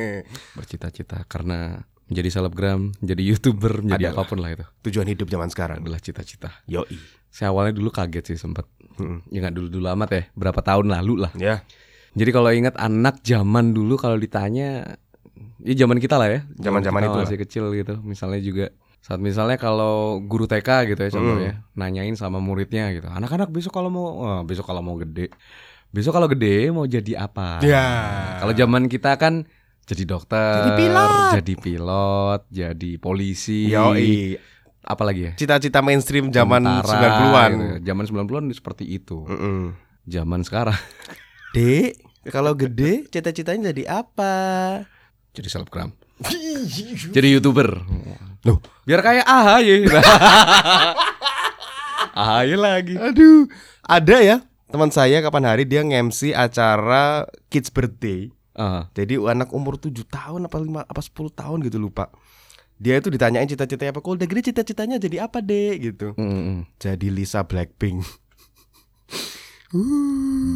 Speaker 2: Bercita-cita karena menjadi selebgram, menjadi youtuber, menjadi
Speaker 1: Adalah.
Speaker 2: apa pun lah itu
Speaker 1: Tujuan hidup zaman sekarang.
Speaker 2: adalah cita-cita.
Speaker 1: Yoi.
Speaker 2: Saya awalnya dulu kaget sih sempet
Speaker 1: Mm-mm.
Speaker 2: Ya nggak dulu-dulu amat ya Berapa tahun lalu lah
Speaker 1: Ya,
Speaker 2: Jadi kalau ingat anak zaman dulu Kalau ditanya Ya zaman kita lah ya
Speaker 1: Zaman-zaman itu lah.
Speaker 2: masih kecil gitu Misalnya juga Saat misalnya kalau guru TK gitu ya contohnya Nanyain sama muridnya gitu Anak-anak besok kalau mau wah, Besok kalau mau gede Besok kalau gede mau jadi apa
Speaker 1: Ya.
Speaker 2: Kalau zaman kita kan jadi dokter,
Speaker 1: Jadi pilot.
Speaker 2: jadi pilot, jadi polisi,
Speaker 1: Yoi.
Speaker 2: apalagi ya?
Speaker 1: Cita-cita mainstream zaman
Speaker 2: Tentara
Speaker 1: 90-an.
Speaker 2: gitu. Zaman 90-an seperti itu.
Speaker 1: Mm-mm.
Speaker 2: Zaman sekarang
Speaker 1: Dek, kalau gede cita-citanya jadi apa?
Speaker 2: jadi selebgram. jadi YouTuber.
Speaker 1: Loh.
Speaker 2: Biar kayak AHY. AHY lagi.
Speaker 1: Aduh, ada ya teman saya kapan hari dia nge-MC acara kids birthday.
Speaker 2: Ah,
Speaker 1: Jadi anak umur 7 tahun apa 5 apa 10 tahun gitu lupa. Dia itu ditanyain cita-citanya apa. Kalau udah gede cita-citanya jadi apa, Dek? gitu.
Speaker 2: mm, mm.
Speaker 1: Jadi Lisa Blackpink.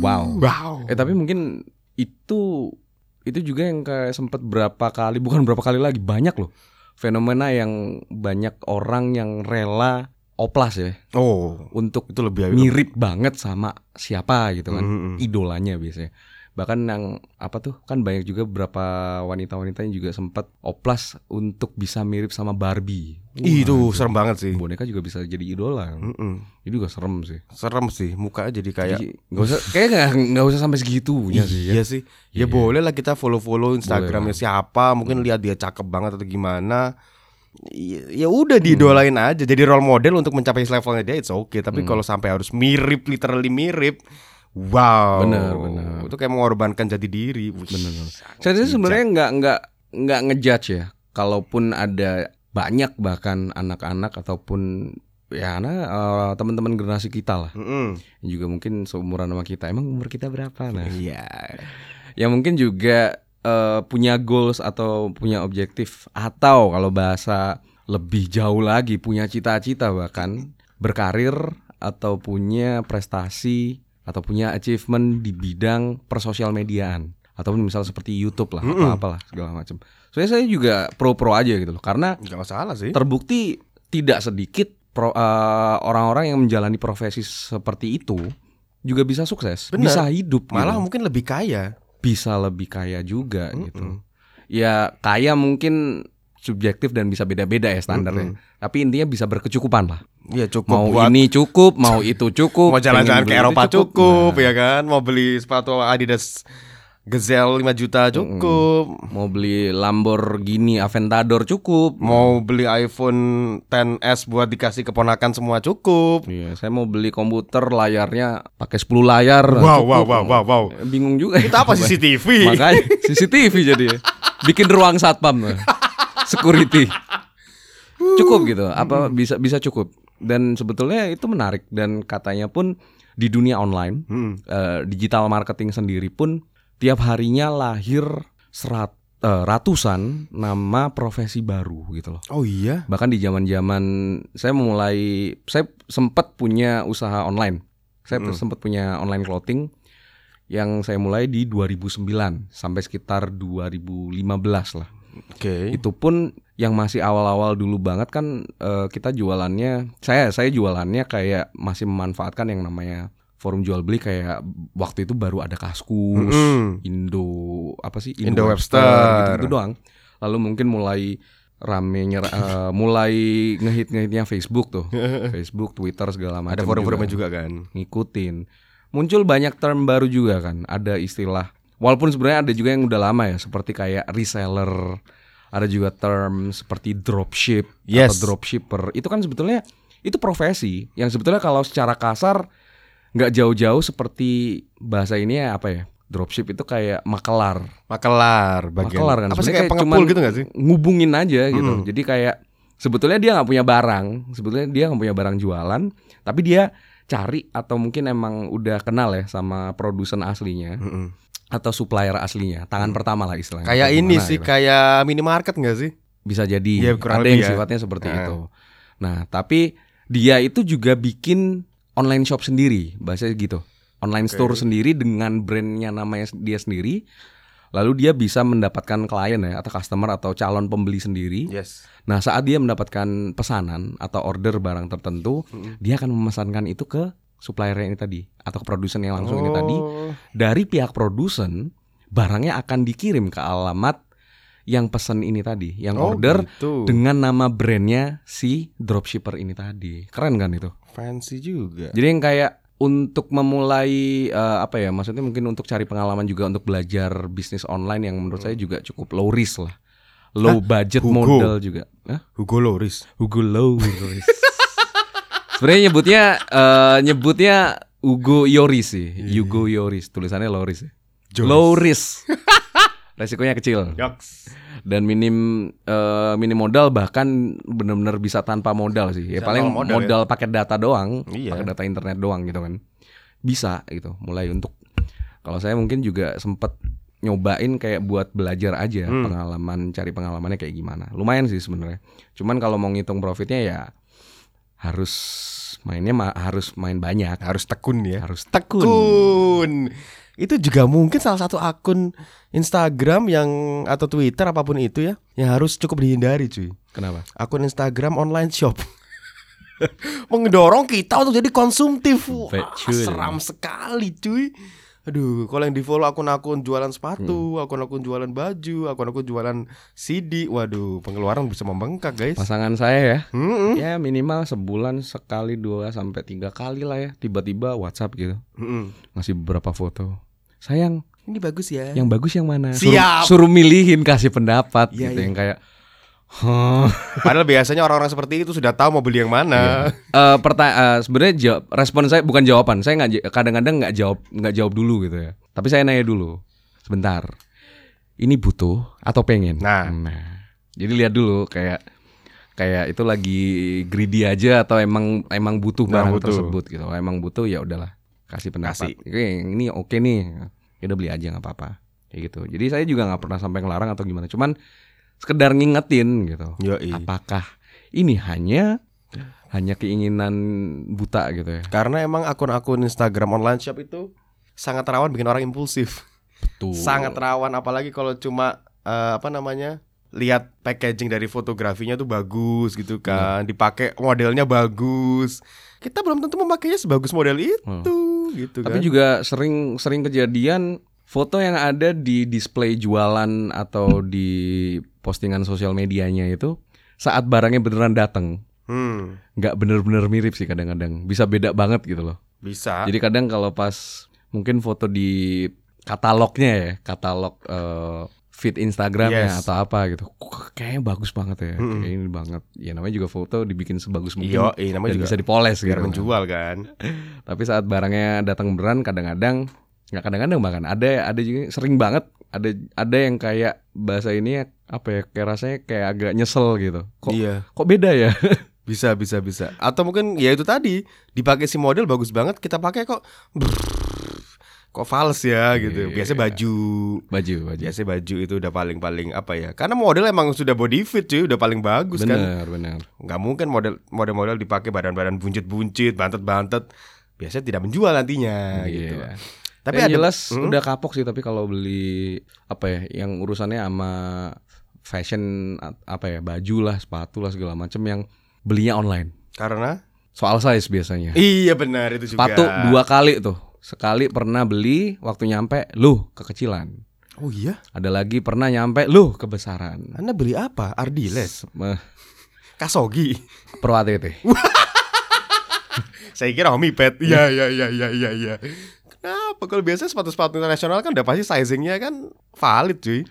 Speaker 2: Wow.
Speaker 1: Wow.
Speaker 2: Eh tapi mungkin itu itu juga yang kayak sempet berapa kali bukan berapa kali lagi banyak loh fenomena yang banyak orang yang rela oplas ya.
Speaker 1: Oh,
Speaker 2: untuk
Speaker 1: itu lebih
Speaker 2: mirip banget sama siapa gitu kan.
Speaker 1: Mm, mm.
Speaker 2: idolanya biasanya. Bahkan yang apa tuh kan banyak juga beberapa wanita-wanita yang juga sempat oplas untuk bisa mirip sama Barbie
Speaker 1: Ih, itu serem banget sih.
Speaker 2: boneka juga bisa jadi idola
Speaker 1: Mm-mm.
Speaker 2: itu juga serem sih
Speaker 1: Serem sih, mukanya jadi kayak
Speaker 2: nggak usah kayak nggak usah sampai segitunya sih ya.
Speaker 1: Iya sih. Ya
Speaker 2: Iya.
Speaker 1: boleh lah kita follow-follow Instagramnya
Speaker 2: Boleh
Speaker 1: siapa, mungkin lihat dia cakep banget atau gimana. Ya ya udah diidolain aja jadi role model untuk mencapai levelnya dia it's okay tapi kalau sampai harus mirip literally mirip wow
Speaker 2: Bener, bener.
Speaker 1: itu kayak mengorbankan jati diri sangat
Speaker 2: Saya sebenarnya nggak nggak nggak ngejudge ya. Kalaupun ada banyak bahkan anak-anak ataupun ya anak eh, teman-teman generasi kita lah,
Speaker 1: Mm-mm.
Speaker 2: yang juga mungkin seumuran sama kita. Emang umur kita berapa? Nah,
Speaker 1: iya
Speaker 2: yang mungkin juga eh, punya goals atau punya objektif atau kalau bahasa lebih jauh lagi punya cita-cita bahkan berkarir atau punya prestasi atau punya achievement di bidang persosial mediaan ataupun misal seperti YouTube lah atau
Speaker 1: Mm-mm.
Speaker 2: apalah segala macam. Soalnya saya juga pro-pro aja gitu loh karena
Speaker 1: nggak masalah sih
Speaker 2: terbukti tidak sedikit pro- eh, orang-orang yang menjalani profesi seperti itu juga bisa sukses,
Speaker 1: Bener.
Speaker 2: bisa hidup,
Speaker 1: malah
Speaker 2: gitu
Speaker 1: mungkin lebih kaya
Speaker 2: bisa lebih kaya juga
Speaker 1: Mm-mm.
Speaker 2: gitu. Ya kaya mungkin subjektif dan bisa beda-beda ya standarnya. Tapi intinya bisa berkecukupan lah.
Speaker 1: Iya cukup
Speaker 2: Mau
Speaker 1: buat
Speaker 2: ini cukup, mau itu cukup.
Speaker 1: mau jalan-jalan ke Eropa
Speaker 2: itu
Speaker 1: cukup,
Speaker 2: Nah,
Speaker 1: ya kan mau beli sepatu Adidas Gazelle 5 juta cukup
Speaker 2: Mau beli Lamborghini Aventador cukup.
Speaker 1: Mau beli iPhone 10s buat dikasih keponakan semua cukup.
Speaker 2: Iya, saya mau beli komputer layarnya pakai 10 layar.
Speaker 1: Wow,
Speaker 2: cukup.
Speaker 1: wow, wow, wow, wow.
Speaker 2: Eh, Bingung juga.
Speaker 1: Kita apa CCTV?
Speaker 2: Makanya CCTV jadi. Bikin ruang satpam. Security. Cukup gitu. Apa bisa bisa cukup. dan sebetulnya itu menarik dan katanya pun di dunia online
Speaker 1: Hmm.
Speaker 2: eh, digital marketing sendiri pun tiap harinya lahir serat eh, ratusan nama profesi baru gitu loh.
Speaker 1: Oh iya.
Speaker 2: Bahkan di zaman-zaman saya mulai saya sempat punya usaha online. Saya
Speaker 1: Mm.
Speaker 2: sempat punya online clothing yang saya mulai di 2009 sampai sekitar 2015 lah.
Speaker 1: Oke.
Speaker 2: Itu pun yang masih awal-awal dulu banget kan eh, kita jualannya saya saya jualannya kayak masih memanfaatkan yang namanya forum jual beli kayak waktu itu baru ada Kaskus,
Speaker 1: Mm-mm.
Speaker 2: Indo apa sih
Speaker 1: Indo Webster.
Speaker 2: gitu, doang. Lalu mungkin mulai rame nyera- eh, mulai ngehit ngehitnya Facebook tuh, Facebook, Twitter segala macam.
Speaker 1: Ada forum-forumnya juga kan.
Speaker 2: Ngikutin. Muncul banyak term baru juga kan. Ada istilah. Walaupun sebenarnya ada juga yang udah lama ya, seperti kayak reseller. Ada juga term seperti dropship
Speaker 1: Yes.
Speaker 2: atau dropshipper. Itu kan sebetulnya itu profesi yang sebetulnya kalau secara kasar nggak jauh-jauh seperti bahasa ini ya apa ya? Dropship itu kayak makelar.
Speaker 1: Makelar bagian.
Speaker 2: Makelar kan
Speaker 1: Apa sih kayak pengepul gitu gak sih?
Speaker 2: ngubungin aja gitu.
Speaker 1: Hmm.
Speaker 2: Jadi kayak sebetulnya dia nggak punya barang, sebetulnya dia nggak punya barang jualan, tapi dia cari atau mungkin emang udah kenal ya sama produsen aslinya
Speaker 1: Mm-mm.
Speaker 2: atau supplier aslinya, tangan pertama lah istilahnya.
Speaker 1: Kayak ini sih,
Speaker 2: gitu.
Speaker 1: kayak minimarket gak sih?
Speaker 2: bisa jadi
Speaker 1: kurang
Speaker 2: ada yang
Speaker 1: ya.
Speaker 2: sifatnya seperti
Speaker 1: Nah.
Speaker 2: itu. Nah, tapi dia itu juga bikin online shop sendiri, bahasanya gitu. Online store sendiri dengan brandnya namanya dia sendiri. Lalu dia bisa mendapatkan klien ya atau customer atau calon pembeli sendiri.
Speaker 1: Yes.
Speaker 2: Nah, saat dia mendapatkan pesanan atau order barang tertentu, dia akan memesankan itu ke supplier ini tadi atau ke produsen yang langsung ini tadi.
Speaker 1: Oh.
Speaker 2: Dari pihak produsen, barangnya akan dikirim ke alamat yang pesan ini tadi, yang
Speaker 1: Oh,
Speaker 2: order
Speaker 1: gitu.
Speaker 2: dengan nama brandnya si dropshipper ini tadi. Keren kan itu?
Speaker 1: Fancy juga.
Speaker 2: Jadi yang kayak untuk memulai eh, apa ya? Maksudnya mungkin untuk cari pengalaman juga untuk belajar bisnis online yang menurut saya juga cukup low risk lah. Low budget
Speaker 1: Hugo.
Speaker 2: modal juga. Hah?
Speaker 1: Hugo Loris.
Speaker 2: Hugo low risk. Sebenarnya nyebutnya eh, nyebutnya Hugo Yoris sih. Hugo Yoris, tulisannya low risk.
Speaker 1: Joris.
Speaker 2: Low risk. Resikonya kecil
Speaker 1: Yoks.
Speaker 2: dan minim eh, minim modal bahkan benar-benar bisa tanpa modal sih. Ya
Speaker 1: Bisa
Speaker 2: paling
Speaker 1: modal
Speaker 2: modal, pakai data doang,
Speaker 1: Iya.
Speaker 2: pakai data internet doang gitu kan. Bisa gitu. Mulai untuk kalau saya mungkin juga sempet nyobain kayak buat belajar aja
Speaker 1: Hmm.
Speaker 2: pengalaman cari pengalamannya kayak gimana. Lumayan sih sebenarnya. Cuman kalau mau ngitung profitnya ya harus mainnya ma- harus main banyak,
Speaker 1: Harus tekun ya.
Speaker 2: harus tekun.
Speaker 1: Tekun. Itu juga mungkin salah satu akun Instagram yang atau Twitter apa pun itu ya yang harus cukup dihindari cuy.
Speaker 2: Kenapa?
Speaker 1: Akun Instagram online shop. Mendorong kita untuk jadi konsumtif. Wah,
Speaker 2: Betul.
Speaker 1: seram sekali cuy. Aduh, kalau yang di follow akun-akun jualan sepatu, akun-akun jualan baju, akun-akun jualan CD, waduh, pengeluaran bisa membengkak guys.
Speaker 2: Pasangan saya ya
Speaker 1: Mm-mm.
Speaker 2: Ya minimal sebulan sekali dua sampai tiga kali lah ya tiba-tiba WhatsApp gitu
Speaker 1: Mm-mm.
Speaker 2: ngasih beberapa foto. Sayang,
Speaker 1: Ini bagus ya.
Speaker 2: yang bagus yang mana?
Speaker 1: Siap.
Speaker 2: Suruh, suruh milihin kasih pendapat
Speaker 1: Iya,
Speaker 2: gitu
Speaker 1: iya.
Speaker 2: yang kayak Hah.
Speaker 1: Padahal biasanya orang-orang seperti itu sudah tahu mau beli yang mana.
Speaker 2: Eh, perta- eh, sebenarnya jawab, respon saya bukan jawaban. Saya nggak kadang-kadang nggak jawab nggak jawab dulu gitu ya. Tapi saya nanya dulu. Sebentar. Ini butuh atau pengen?
Speaker 1: Nah.
Speaker 2: Jadi lihat dulu kayak kayak itu lagi greedy aja atau emang emang butuh
Speaker 1: Nah,
Speaker 2: barang
Speaker 1: butuh.
Speaker 2: tersebut gitu. Emang butuh ya udahlah kasih pendapat.
Speaker 1: Kasih.
Speaker 2: Oke, ini oke nih. Ya udah beli aja nggak apa-apa. Kayak gitu. Jadi saya juga nggak pernah sampai ngelarang atau gimana. Cuman sekedar ngingetin gitu.
Speaker 1: Yoi.
Speaker 2: Apakah ini hanya hanya keinginan buta gitu ya?
Speaker 1: Karena emang akun-akun Instagram online shop itu sangat rawan bikin orang impulsif.
Speaker 2: Betul.
Speaker 1: Sangat rawan apalagi kalau cuma eh, apa namanya? lihat packaging dari fotografinya tuh bagus gitu kan, dipakai modelnya bagus. Kita belum tentu memakainya sebagus model itu gitu
Speaker 2: Tapi
Speaker 1: kan.
Speaker 2: juga sering sering kejadian foto yang ada di display jualan atau di postingan sosial medianya itu saat barangnya beneran datang
Speaker 1: Hmm,
Speaker 2: nggak bener-bener mirip sih kadang-kadang bisa beda banget gitu loh.
Speaker 1: bisa.
Speaker 2: Jadi kadang kalau pas mungkin foto di katalognya ya katalog eh, feed Instagramnya
Speaker 1: Yes.
Speaker 2: atau apa gitu, kayaknya bagus banget ya,
Speaker 1: Mm-mm.
Speaker 2: kayak ini banget. Ya namanya juga foto dibikin sebagus mungkin
Speaker 1: Iya, iya, namanya juga
Speaker 2: bisa dipoles gitu.
Speaker 1: menjual kan.
Speaker 2: Tapi saat barangnya datang beneran kadang-kadang nggak kadang-kadang bahkan ada ada juga sering banget ada ada yang kayak bahasa ini ya, apa ya kayak rasanya kayak agak nyesel gitu. Kok
Speaker 1: Iya.
Speaker 2: kok beda ya?
Speaker 1: Bisa bisa bisa. Atau mungkin ya itu tadi dipakai si model bagus banget kita pakai kok brrrr, kok fals ya gitu.
Speaker 2: Iya.
Speaker 1: Biasanya baju.
Speaker 2: Baju, baju.
Speaker 1: Biasanya baju itu udah paling-paling apa ya? Karena model emang sudah body fit cuy, udah paling bagus kan.
Speaker 2: Bener, bener.
Speaker 1: nggak mungkin model model-model dipakai badan-badan buncit-buncit, bantet-bantet. Biasanya tidak menjual nantinya gitu.
Speaker 2: Iya.
Speaker 1: Tapi
Speaker 2: Yang
Speaker 1: ada
Speaker 2: jelas
Speaker 1: Hmm?
Speaker 2: udah kapok sih tapi kalau beli apa ya yang urusannya sama fashion apa ya baju lah sepatu lah segala macam yang belinya online
Speaker 1: karena
Speaker 2: soal size biasanya
Speaker 1: iya benar itu juga.
Speaker 2: sepatu dua kali tuh sekali pernah beli waktu nyampe lu kekecilan
Speaker 1: Oh iya,
Speaker 2: ada lagi pernah nyampe lu kebesaran
Speaker 1: Anda beli apa? Ardiles,
Speaker 2: Eh,
Speaker 1: Kasogi.
Speaker 2: Pro ATT
Speaker 1: Saya kira Homipet. Iya iya iya iya iya iya. Kenapa kalau biasa sepatu-sepatu internasional kan udah pasti sizingnya kan valid cuy.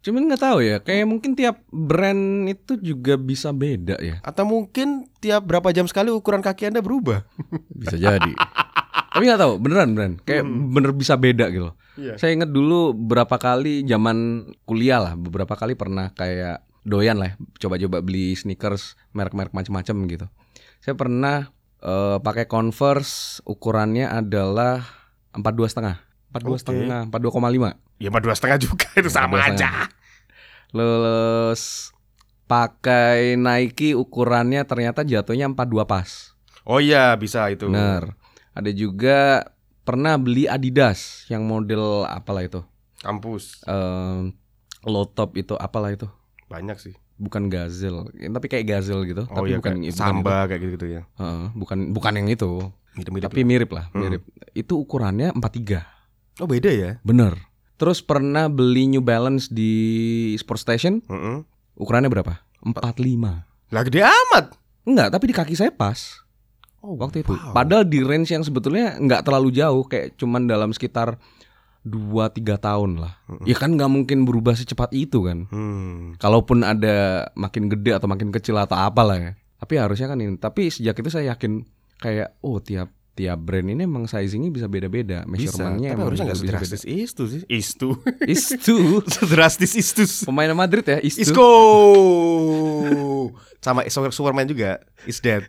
Speaker 2: cuman nggak tahu ya kayak mungkin tiap brand itu juga bisa beda ya
Speaker 1: Atau mungkin tiap berapa jam sekali ukuran kaki Anda berubah.
Speaker 2: bisa jadi tapi nggak tahu beneran beneran kayak bener bisa beda gitu.
Speaker 1: Iya.
Speaker 2: saya inget dulu berapa kali zaman kuliah lah beberapa kali pernah kayak doyan lah ya, coba-coba beli sneakers merek-merek macam-macam gitu saya pernah eh, pakai converse ukurannya adalah empat dua setengah empat dua setengah empat dua koma lima
Speaker 1: Ya mah dua setengah juga itu sama
Speaker 2: 2,5.
Speaker 1: aja.
Speaker 2: Terus pakai Nike ukurannya ternyata jatuhnya 42 pas.
Speaker 1: Oh iya bisa itu.
Speaker 2: Bener. Ada juga pernah beli Adidas yang model apalah itu.
Speaker 1: Kampus
Speaker 2: Ehm, low top itu apalah itu.
Speaker 1: banyak sih.
Speaker 2: Bukan gazelle, Ya, tapi kayak gazelle gitu,
Speaker 1: Oh
Speaker 2: tapi
Speaker 1: iya
Speaker 2: bukan
Speaker 1: kayak
Speaker 2: bukan
Speaker 1: samba kayak gitu-gitu ya.
Speaker 2: Heeh, bukan bukan yang itu.
Speaker 1: Mirip-mirip.
Speaker 2: tapi mirip lah,
Speaker 1: Hmm.
Speaker 2: mirip. Itu ukurannya 43.
Speaker 1: Oh beda ya.
Speaker 2: Bener. Terus pernah beli New Balance di Sport Station,
Speaker 1: Heeh.
Speaker 2: ukurannya berapa? 45.
Speaker 1: Lah gede amat.
Speaker 2: Enggak, tapi di kaki saya pas.
Speaker 1: Oh,
Speaker 2: waktu itu.
Speaker 1: wow.
Speaker 2: Padahal di range yang sebetulnya nggak terlalu jauh, kayak cuman dalam sekitar 2-3 tahun lah. Ya kan nggak mungkin berubah secepat itu kan.
Speaker 1: Hmm.
Speaker 2: Kalaupun ada makin gede atau makin kecil atau apalah ya. Tapi harusnya kan ini. Tapi sejak itu saya yakin kayak oh tiap tiap brand ini emang sizingnya bisa beda-beda,
Speaker 1: Bisa.
Speaker 2: measurementnya emang
Speaker 1: harusnya nggak sedrastis itu sih. Istu.
Speaker 2: Istu
Speaker 1: sedrastis istus.
Speaker 2: pemain Madrid ya, Istu.
Speaker 1: Isco. Sama Super- Superman juga. Is dead.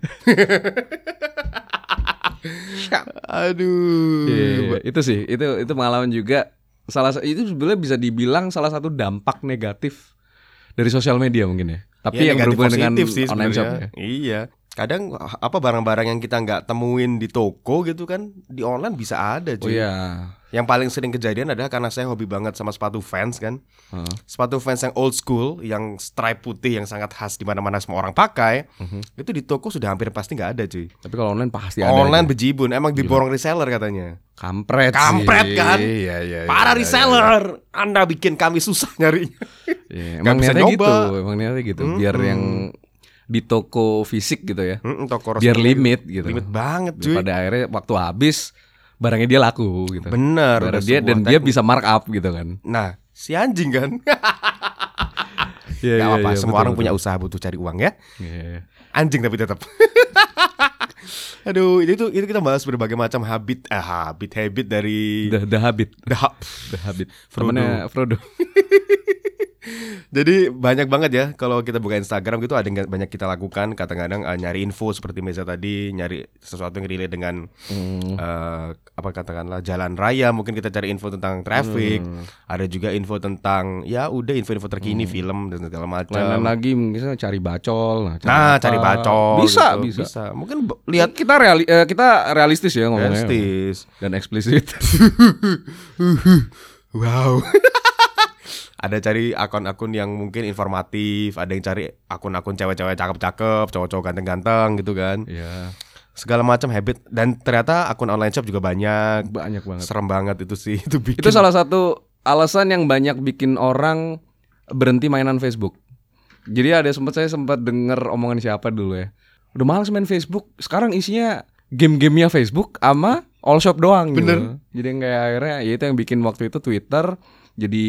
Speaker 1: Aduh.
Speaker 2: Iya, itu sih, itu itu pengalaman juga salah sa- itu sebenarnya bisa dibilang salah satu dampak negatif dari sosial media mungkin ya. Tapi
Speaker 1: Ya,
Speaker 2: yang berhubungan dengan
Speaker 1: sih
Speaker 2: online shop ya.
Speaker 1: Iya. Kadang apa barang-barang yang kita nggak temuin di toko gitu kan di online bisa ada
Speaker 2: Oh
Speaker 1: cuy.
Speaker 2: iya.
Speaker 1: Yang paling sering kejadian adalah karena saya hobi banget sama sepatu fans kan.
Speaker 2: Heeh.
Speaker 1: Sepatu fans yang old school, yang stripe putih yang sangat khas di mana-mana semua orang pakai.
Speaker 2: Mhm.
Speaker 1: Itu di toko sudah hampir pasti nggak ada cuy.
Speaker 2: Tapi kalau online pasti ada.
Speaker 1: Online
Speaker 2: aja.
Speaker 1: bejibun, emang diborong reseller katanya.
Speaker 2: kampret sih.
Speaker 1: Kampret kan?
Speaker 2: Iya, iya.
Speaker 1: Para
Speaker 2: iya,
Speaker 1: reseller, Anda bikin kami susah nyari.
Speaker 2: Iya, emang niatnya
Speaker 1: nyoba.
Speaker 2: gitu, emang niatnya gitu. Biar
Speaker 1: Mm-mm.
Speaker 2: yang di toko fisik gitu ya.
Speaker 1: Mm, toko
Speaker 2: Biar
Speaker 1: resmi
Speaker 2: limit gitu.
Speaker 1: Limit banget cuy.
Speaker 2: Pada akhirnya waktu habis barangnya dia laku gitu.
Speaker 1: Bener.
Speaker 2: Dia dan dia
Speaker 1: teknik.
Speaker 2: bisa mark up gitu kan.
Speaker 1: Nah, si anjing kan.
Speaker 2: Iya,
Speaker 1: Gak apa-apa, semua
Speaker 2: betul,
Speaker 1: orang
Speaker 2: betul.
Speaker 1: punya usaha butuh cari uang ya.
Speaker 2: Iya.
Speaker 1: Anjing tapi tetap. Aduh, itu itu kita bahas berbagai macam habit, eh, habit, habit dari
Speaker 2: The, the habit,
Speaker 1: The Hub.
Speaker 2: the habit.
Speaker 1: Frodo.
Speaker 2: Temennya Frodo.
Speaker 1: Jadi banyak banget ya kalau kita buka Instagram gitu ada yang banyak kita lakukan kadang-kadang eh, nyari info seperti Meza tadi nyari sesuatu yang relate dengan
Speaker 2: Hmm.
Speaker 1: eh, apa katakanlah jalan raya mungkin kita cari info tentang traffic
Speaker 2: Hmm.
Speaker 1: ada juga info tentang ya udah info-info terkini film dan segala macam
Speaker 2: lagi misalnya cari bacol. Nah,
Speaker 1: nah
Speaker 2: apa.
Speaker 1: cari bacol
Speaker 2: Bisa,
Speaker 1: gitu.
Speaker 2: bisa.
Speaker 1: mungkin b- lihat
Speaker 2: kita reali eh, kita realistis ya ngomongnya.
Speaker 1: realistis
Speaker 2: Dan eksplisit.
Speaker 1: wow ada cari akun-akun yang mungkin informatif ada yang cari akun-akun cewek-cewek cakep-cakep cowok-cowok ganteng-ganteng gitu kan
Speaker 2: Iya.
Speaker 1: segala macam habit dan ternyata akun online shop juga banyak
Speaker 2: Banyak banget.
Speaker 1: serem banget itu sih itu bikin
Speaker 2: Itu salah satu alasan yang banyak bikin orang berhenti mainan Facebook. Jadi ada sempat saya sempat dengar omongan siapa dulu ya. Udah males main Facebook. Sekarang isinya game-gamenya Facebook sama all shop doang gitu.
Speaker 1: Bener.
Speaker 2: Jadi yang kayak akhirnya ya itu yang bikin waktu itu Twitter jadi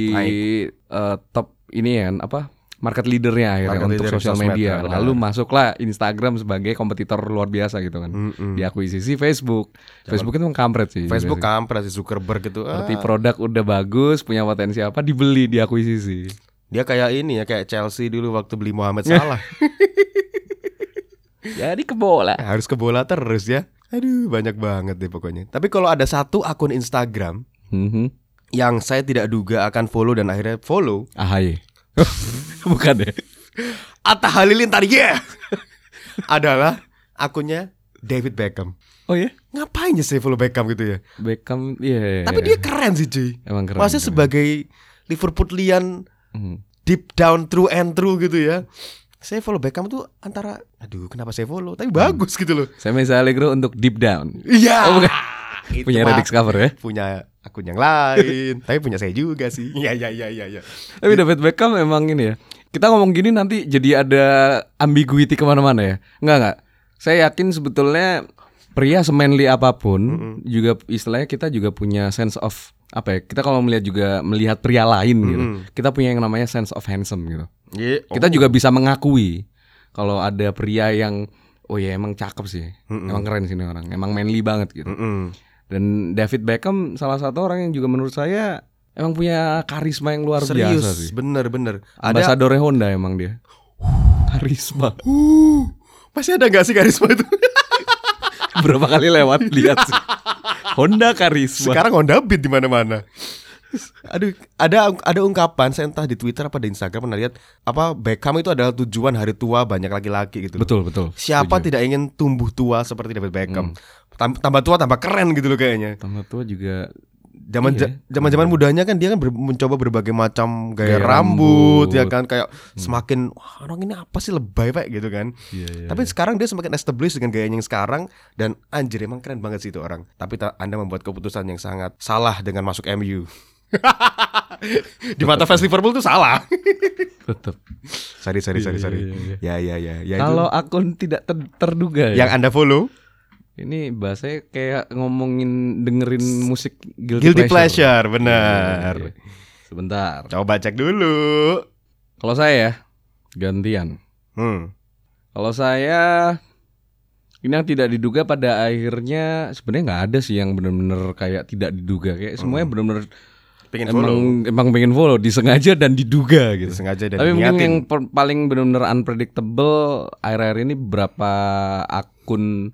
Speaker 2: eh, top ini ya apa market leadernya akhirnya
Speaker 1: Market
Speaker 2: untuk
Speaker 1: leader
Speaker 2: sosial media.
Speaker 1: ya.
Speaker 2: Lalu masuklah Instagram sebagai kompetitor luar biasa gitu kan.
Speaker 1: Mm-mm.
Speaker 2: Diakuisisi Facebook. Facebook itu kampret sih.
Speaker 1: Facebook
Speaker 2: sih.
Speaker 1: kampret si Zuckerberg gitu ah,
Speaker 2: Seperti produk udah bagus, punya potensi apa, dibeli, diakuisisi.
Speaker 1: dia kayak ini ya kayak Chelsea dulu waktu beli Mohamed Salah
Speaker 2: Jadi ke bola.
Speaker 1: Harus ke bola terus ya. Aduh, banyak banget deh pokoknya. Tapi kalau ada satu akun Instagram
Speaker 2: Mhm.
Speaker 1: yang saya tidak duga akan follow dan akhirnya follow,
Speaker 2: Ahaye. Bukan ya?
Speaker 1: Atta Halilintar ya. adalah akunnya David Beckham.
Speaker 2: Oh ya?
Speaker 1: Ngapain ya saya follow Beckham gitu ya?
Speaker 2: Beckham iya. iya,
Speaker 1: Tapi
Speaker 2: iya.
Speaker 1: dia keren sih, cuy.
Speaker 2: emang keren.
Speaker 1: Maksudnya
Speaker 2: keren.
Speaker 1: sebagai Liverpoolian
Speaker 2: Mhm.
Speaker 1: deep down true and true gitu ya. Saya follow Beckham tuh antara aduh kenapa saya follow tapi bagus gitu loh.
Speaker 2: Saya Mesa Allegro untuk deep down.
Speaker 1: Iya.
Speaker 2: Oh, bukan.
Speaker 1: Itu
Speaker 2: Punya Redix cover ya.
Speaker 1: punya akun yang lain, tapi punya saya juga sih. Iya iya iya iya iya.
Speaker 2: Tapi David Beckham emang ini ya. Kita ngomong gini nanti jadi ada ambiguity ke mana-mana ya. Enggak enggak. Saya yakin sebetulnya pria semanly apa pun juga istilahnya kita juga punya sense of apa ya? Kita kalau melihat juga melihat pria lain gitu. Kita punya yang namanya sense of handsome gitu.
Speaker 1: Iya.
Speaker 2: Kita juga bisa mengakui kalau ada pria yang oh ya emang cakep sih. Emang keren sih ini orang. Emang manly banget gitu.
Speaker 1: Mm-mm.
Speaker 2: Dan David Beckham salah satu orang yang juga menurut saya emang punya karisma yang luar
Speaker 1: Serius,
Speaker 2: biasa sih.
Speaker 1: bener bener. Ada
Speaker 2: Honda emang dia. Karisma.
Speaker 1: uh, masih ada nggak sih karisma itu?
Speaker 2: Berapa kali lewat lihat sih. Honda karisma.
Speaker 1: Sekarang Honda Beat di mana-mana. Aduh, ada ada ungkapan saya entah di Twitter apa di Instagram pernah lihat apa Beckham itu adalah tujuan hari tua banyak laki-laki gitu. loh.
Speaker 2: Betul betul.
Speaker 1: Siapa
Speaker 2: Setuju.
Speaker 1: tidak ingin tumbuh tua seperti David Beckham? Tam- Tambah tua tambah keren gitu loh kayaknya.
Speaker 2: Tambah tua juga
Speaker 1: Zaman
Speaker 2: Iya.
Speaker 1: zaman zaman mudanya kan dia kan ber- mencoba berbagai macam gaya,
Speaker 2: Gaya
Speaker 1: rambut,
Speaker 2: rambut.
Speaker 1: ya kan kayak semakin Wah, orang ini apa sih lebay pak gitu kan.
Speaker 2: Iya, iya,
Speaker 1: Tapi sekarang dia semakin established dengan gayanya yang sekarang dan anjir emang keren banget sih itu orang. Tapi ta- Anda membuat keputusan yang sangat salah dengan masuk MU. Di mata fans Liverpool tuh salah.
Speaker 2: tetap.
Speaker 1: sorry sorry sorry
Speaker 2: Iya,
Speaker 1: sorry.
Speaker 2: iya, iya.
Speaker 1: Ya ya ya ya.
Speaker 2: Kalau akun tidak ter- terduga ya.
Speaker 1: yang Anda follow
Speaker 2: Ini bahasanya kayak ngomongin dengerin musik guilty,
Speaker 1: guilty pleasure,
Speaker 2: Iya,
Speaker 1: benar.
Speaker 2: iya, iya. Sebentar.
Speaker 1: Coba cek dulu.
Speaker 2: Kalau saya ya gantian.
Speaker 1: Hmm.
Speaker 2: Kalau saya ini yang tidak diduga pada akhirnya sebenarnya nggak ada sih yang benar-benar kayak tidak diduga kayak semuanya benar-benar
Speaker 1: Pengen
Speaker 2: emang
Speaker 1: follow.
Speaker 2: emang pengen follow disengaja dan diduga gitu.
Speaker 1: Sengaja dan
Speaker 2: Tapi mungkin yang per- paling benar-benar unpredictable akhir-akhir ini berapa akun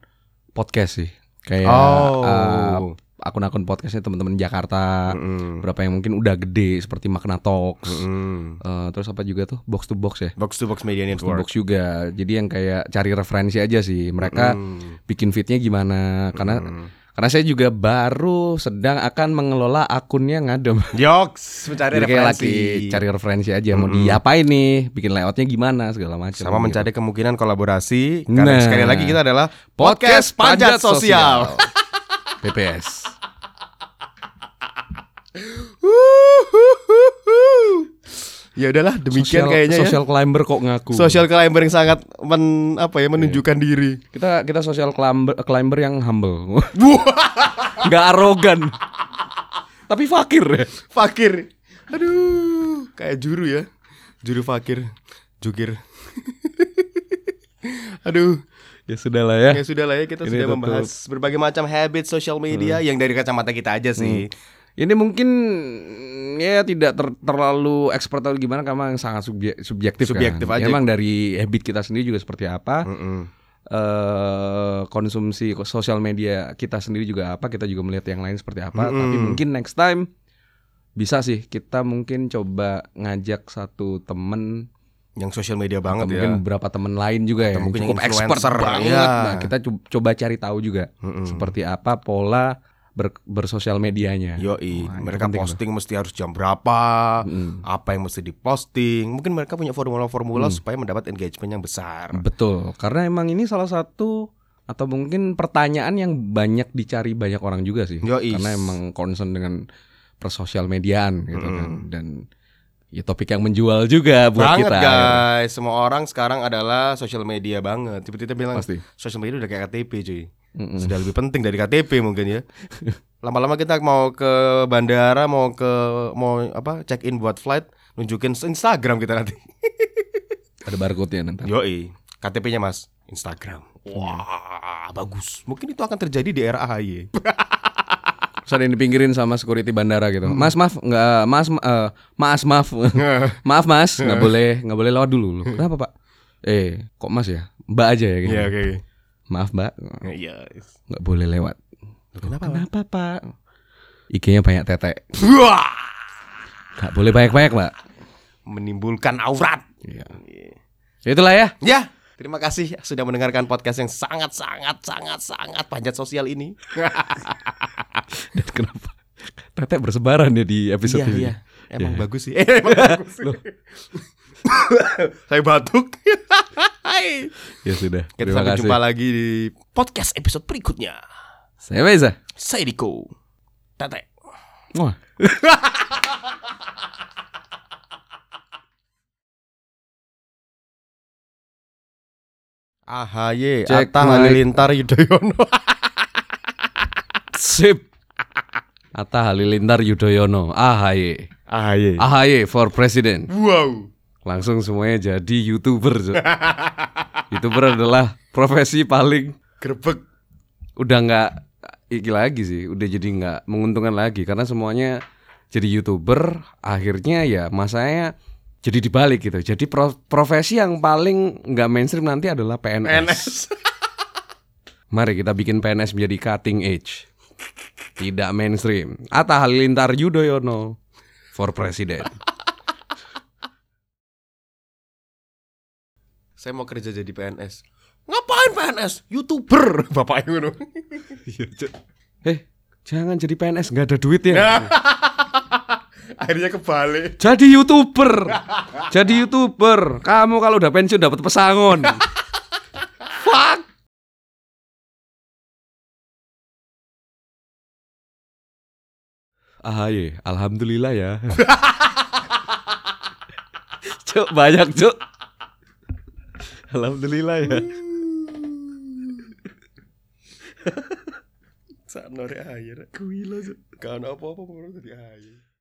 Speaker 2: podcast sih kayak
Speaker 1: Oh.
Speaker 2: uh, akun-akun podcastnya teman-teman Jakarta
Speaker 1: Mm-mm.
Speaker 2: berapa yang mungkin udah gede seperti Makna Talks
Speaker 1: Mm-mm.
Speaker 2: Uh, terus apa juga tuh box to box ya
Speaker 1: Box to box media
Speaker 2: box to
Speaker 1: network.
Speaker 2: box juga jadi yang kayak cari referensi aja sih mereka
Speaker 1: Mm.
Speaker 2: bikin fitnya gimana karena
Speaker 1: Mm.
Speaker 2: Karena saya juga baru sedang akan mengelola akunnya ngadem
Speaker 1: Yoks mencari
Speaker 2: jadi
Speaker 1: referensi.
Speaker 2: lagi cari referensi aja mau diapain nih bikin layoutnya gimana segala macam
Speaker 1: sama
Speaker 2: gitu.
Speaker 1: mencari kemungkinan kolaborasi karena
Speaker 2: Nah.
Speaker 1: sekali lagi kita adalah podcast panjat sosial.
Speaker 2: PPS
Speaker 1: ya udahlah demikian
Speaker 2: Social-
Speaker 1: kayaknya
Speaker 2: social climber kok ngaku
Speaker 1: ya. Social climber yang sangat men, apa ya menunjukkan diri.
Speaker 2: kita kita social climber climber yang humble nggak arogan tapi fakir ya
Speaker 1: Fakir. Aduh, kayak juru ya. Juru fakir, jukir. Aduh,
Speaker 2: ya sudah lah ya
Speaker 1: ya sudah lah ya kita
Speaker 2: Ini
Speaker 1: sudah
Speaker 2: tutup.
Speaker 1: membahas berbagai macam habit social media yang dari kacamata kita aja sih.
Speaker 2: Ini mungkin ya tidak ter- terlalu expert atau gimana karena yang sangat subje- subjektif,
Speaker 1: Subjektif
Speaker 2: kan.
Speaker 1: aja.
Speaker 2: Emang dari habit kita sendiri juga seperti apa.
Speaker 1: Mm-mm.
Speaker 2: eh konsumsi sosial media kita sendiri juga apa, kita juga melihat yang lain seperti apa.
Speaker 1: Mm-mm.
Speaker 2: Tapi mungkin next time bisa sih kita mungkin coba ngajak satu temen
Speaker 1: Yang social media
Speaker 2: atau
Speaker 1: banget ya.
Speaker 2: mungkin beberapa temen lain juga
Speaker 1: Atau
Speaker 2: yang
Speaker 1: mungkin
Speaker 2: cukup expert
Speaker 1: influencer,
Speaker 2: banget.
Speaker 1: ya.
Speaker 2: Nah, kita co- coba cari tahu juga
Speaker 1: Mm-mm.
Speaker 2: seperti apa pola ber- bersosial medianya.
Speaker 1: Yoi,
Speaker 2: Wah, itu
Speaker 1: mereka
Speaker 2: penting loh.
Speaker 1: posting mesti harus jam berapa,
Speaker 2: Mm.
Speaker 1: apa yang mesti diposting. Mungkin mereka punya formula-formula
Speaker 2: Hmm.
Speaker 1: supaya mendapat engagement yang besar.
Speaker 2: Betul, karena emang ini salah satu atau mungkin pertanyaan yang banyak dicari banyak orang juga sih.
Speaker 1: Yoi.
Speaker 2: Karena emang concern dengan persosial mediaan gitu kan dan ya topik yang menjual juga buat
Speaker 1: banget
Speaker 2: kita.
Speaker 1: guys, semua orang sekarang adalah social media banget. Tiba-tiba bilang
Speaker 2: Pasti.
Speaker 1: social media udah kayak KTP cuy.
Speaker 2: Mm-mm.
Speaker 1: Sudah lebih penting dari KTP mungkin ya. Lama-lama kita mau ke bandara, mau ke mau apa check in buat flight, nunjukin Instagram kita nanti.
Speaker 2: Ada barcode-nya nanti.
Speaker 1: Yoi, KTP-nya Mas, Instagram. Wah, bagus. Mungkin itu akan terjadi di era AHY.
Speaker 2: Terus ada yang dipinggirin sama security bandara gitu. Mas maaf nggak Mas eh, maaf maaf. maaf Mas, nggak boleh nggak boleh lewat dulu. Kenapa Pak? Eh, kok Mas ya? Mbak aja ya gitu.
Speaker 1: Iya, oke.
Speaker 2: Maaf, Mbak.
Speaker 1: Iya.
Speaker 2: nggak boleh lewat.
Speaker 1: Kenapa?
Speaker 2: Kenapa, Pak? IG-nya banyak tetek. Nggak boleh banyak-banyak, Mbak.
Speaker 1: menimbulkan aurat.
Speaker 2: Iya. Itulah ya.
Speaker 1: Ya, terima kasih sudah mendengarkan podcast yang sangat sangat sangat sangat panjat sosial ini.
Speaker 2: Dan kenapa tetek bersebaran ya di episode
Speaker 1: iya,
Speaker 2: ini?
Speaker 1: iya. Emang
Speaker 2: Iya.
Speaker 1: bagus sih. Eh, emang bagus. Saya batuk. Hai.
Speaker 2: Ya sudah.
Speaker 1: Kita
Speaker 2: Terima
Speaker 1: sampai
Speaker 2: kasih.
Speaker 1: jumpa lagi di podcast episode berikutnya.
Speaker 2: Saya Beza.
Speaker 1: Saya Diko. Tete.
Speaker 2: Wah.
Speaker 1: AHY
Speaker 2: Cek
Speaker 1: Atta. Halilintar Yudhoyono.
Speaker 2: Sip. Atta Halilintar Yudhoyono. AHY.
Speaker 1: AHY.
Speaker 2: AHY for president.
Speaker 1: Wow.
Speaker 2: Langsung semuanya jadi YouTuber. YouTuber adalah profesi paling
Speaker 1: Grebek.
Speaker 2: udah nggak iki lagi sih, udah jadi nggak menguntungkan lagi karena semuanya jadi youtuber, akhirnya ya masanya jadi dibalik gitu. Jadi pro- profesi yang paling nggak mainstream nanti adalah PNS.
Speaker 1: NS.
Speaker 2: Mari kita bikin PNS menjadi cutting edge, tidak mainstream. Atta Halilintar Yudhoyono for president.
Speaker 1: Saya mau kerja jadi PNS. Ngapain PNS? YouTuber. Bapaknya ngono.
Speaker 2: Eh, jangan jadi PNS nggak ada duitnya.
Speaker 1: Akhirnya kebalik.
Speaker 2: Jadi youtuber, jadi youtuber. Kamu kalau udah pensiun dapat pesangon. Fuck. AHY, alhamdulillah ya. cuk banyak cuk. Alhamdulillah ya.
Speaker 1: Saat nore air. Kuwi lho. Kan apa-apa mau jadi air.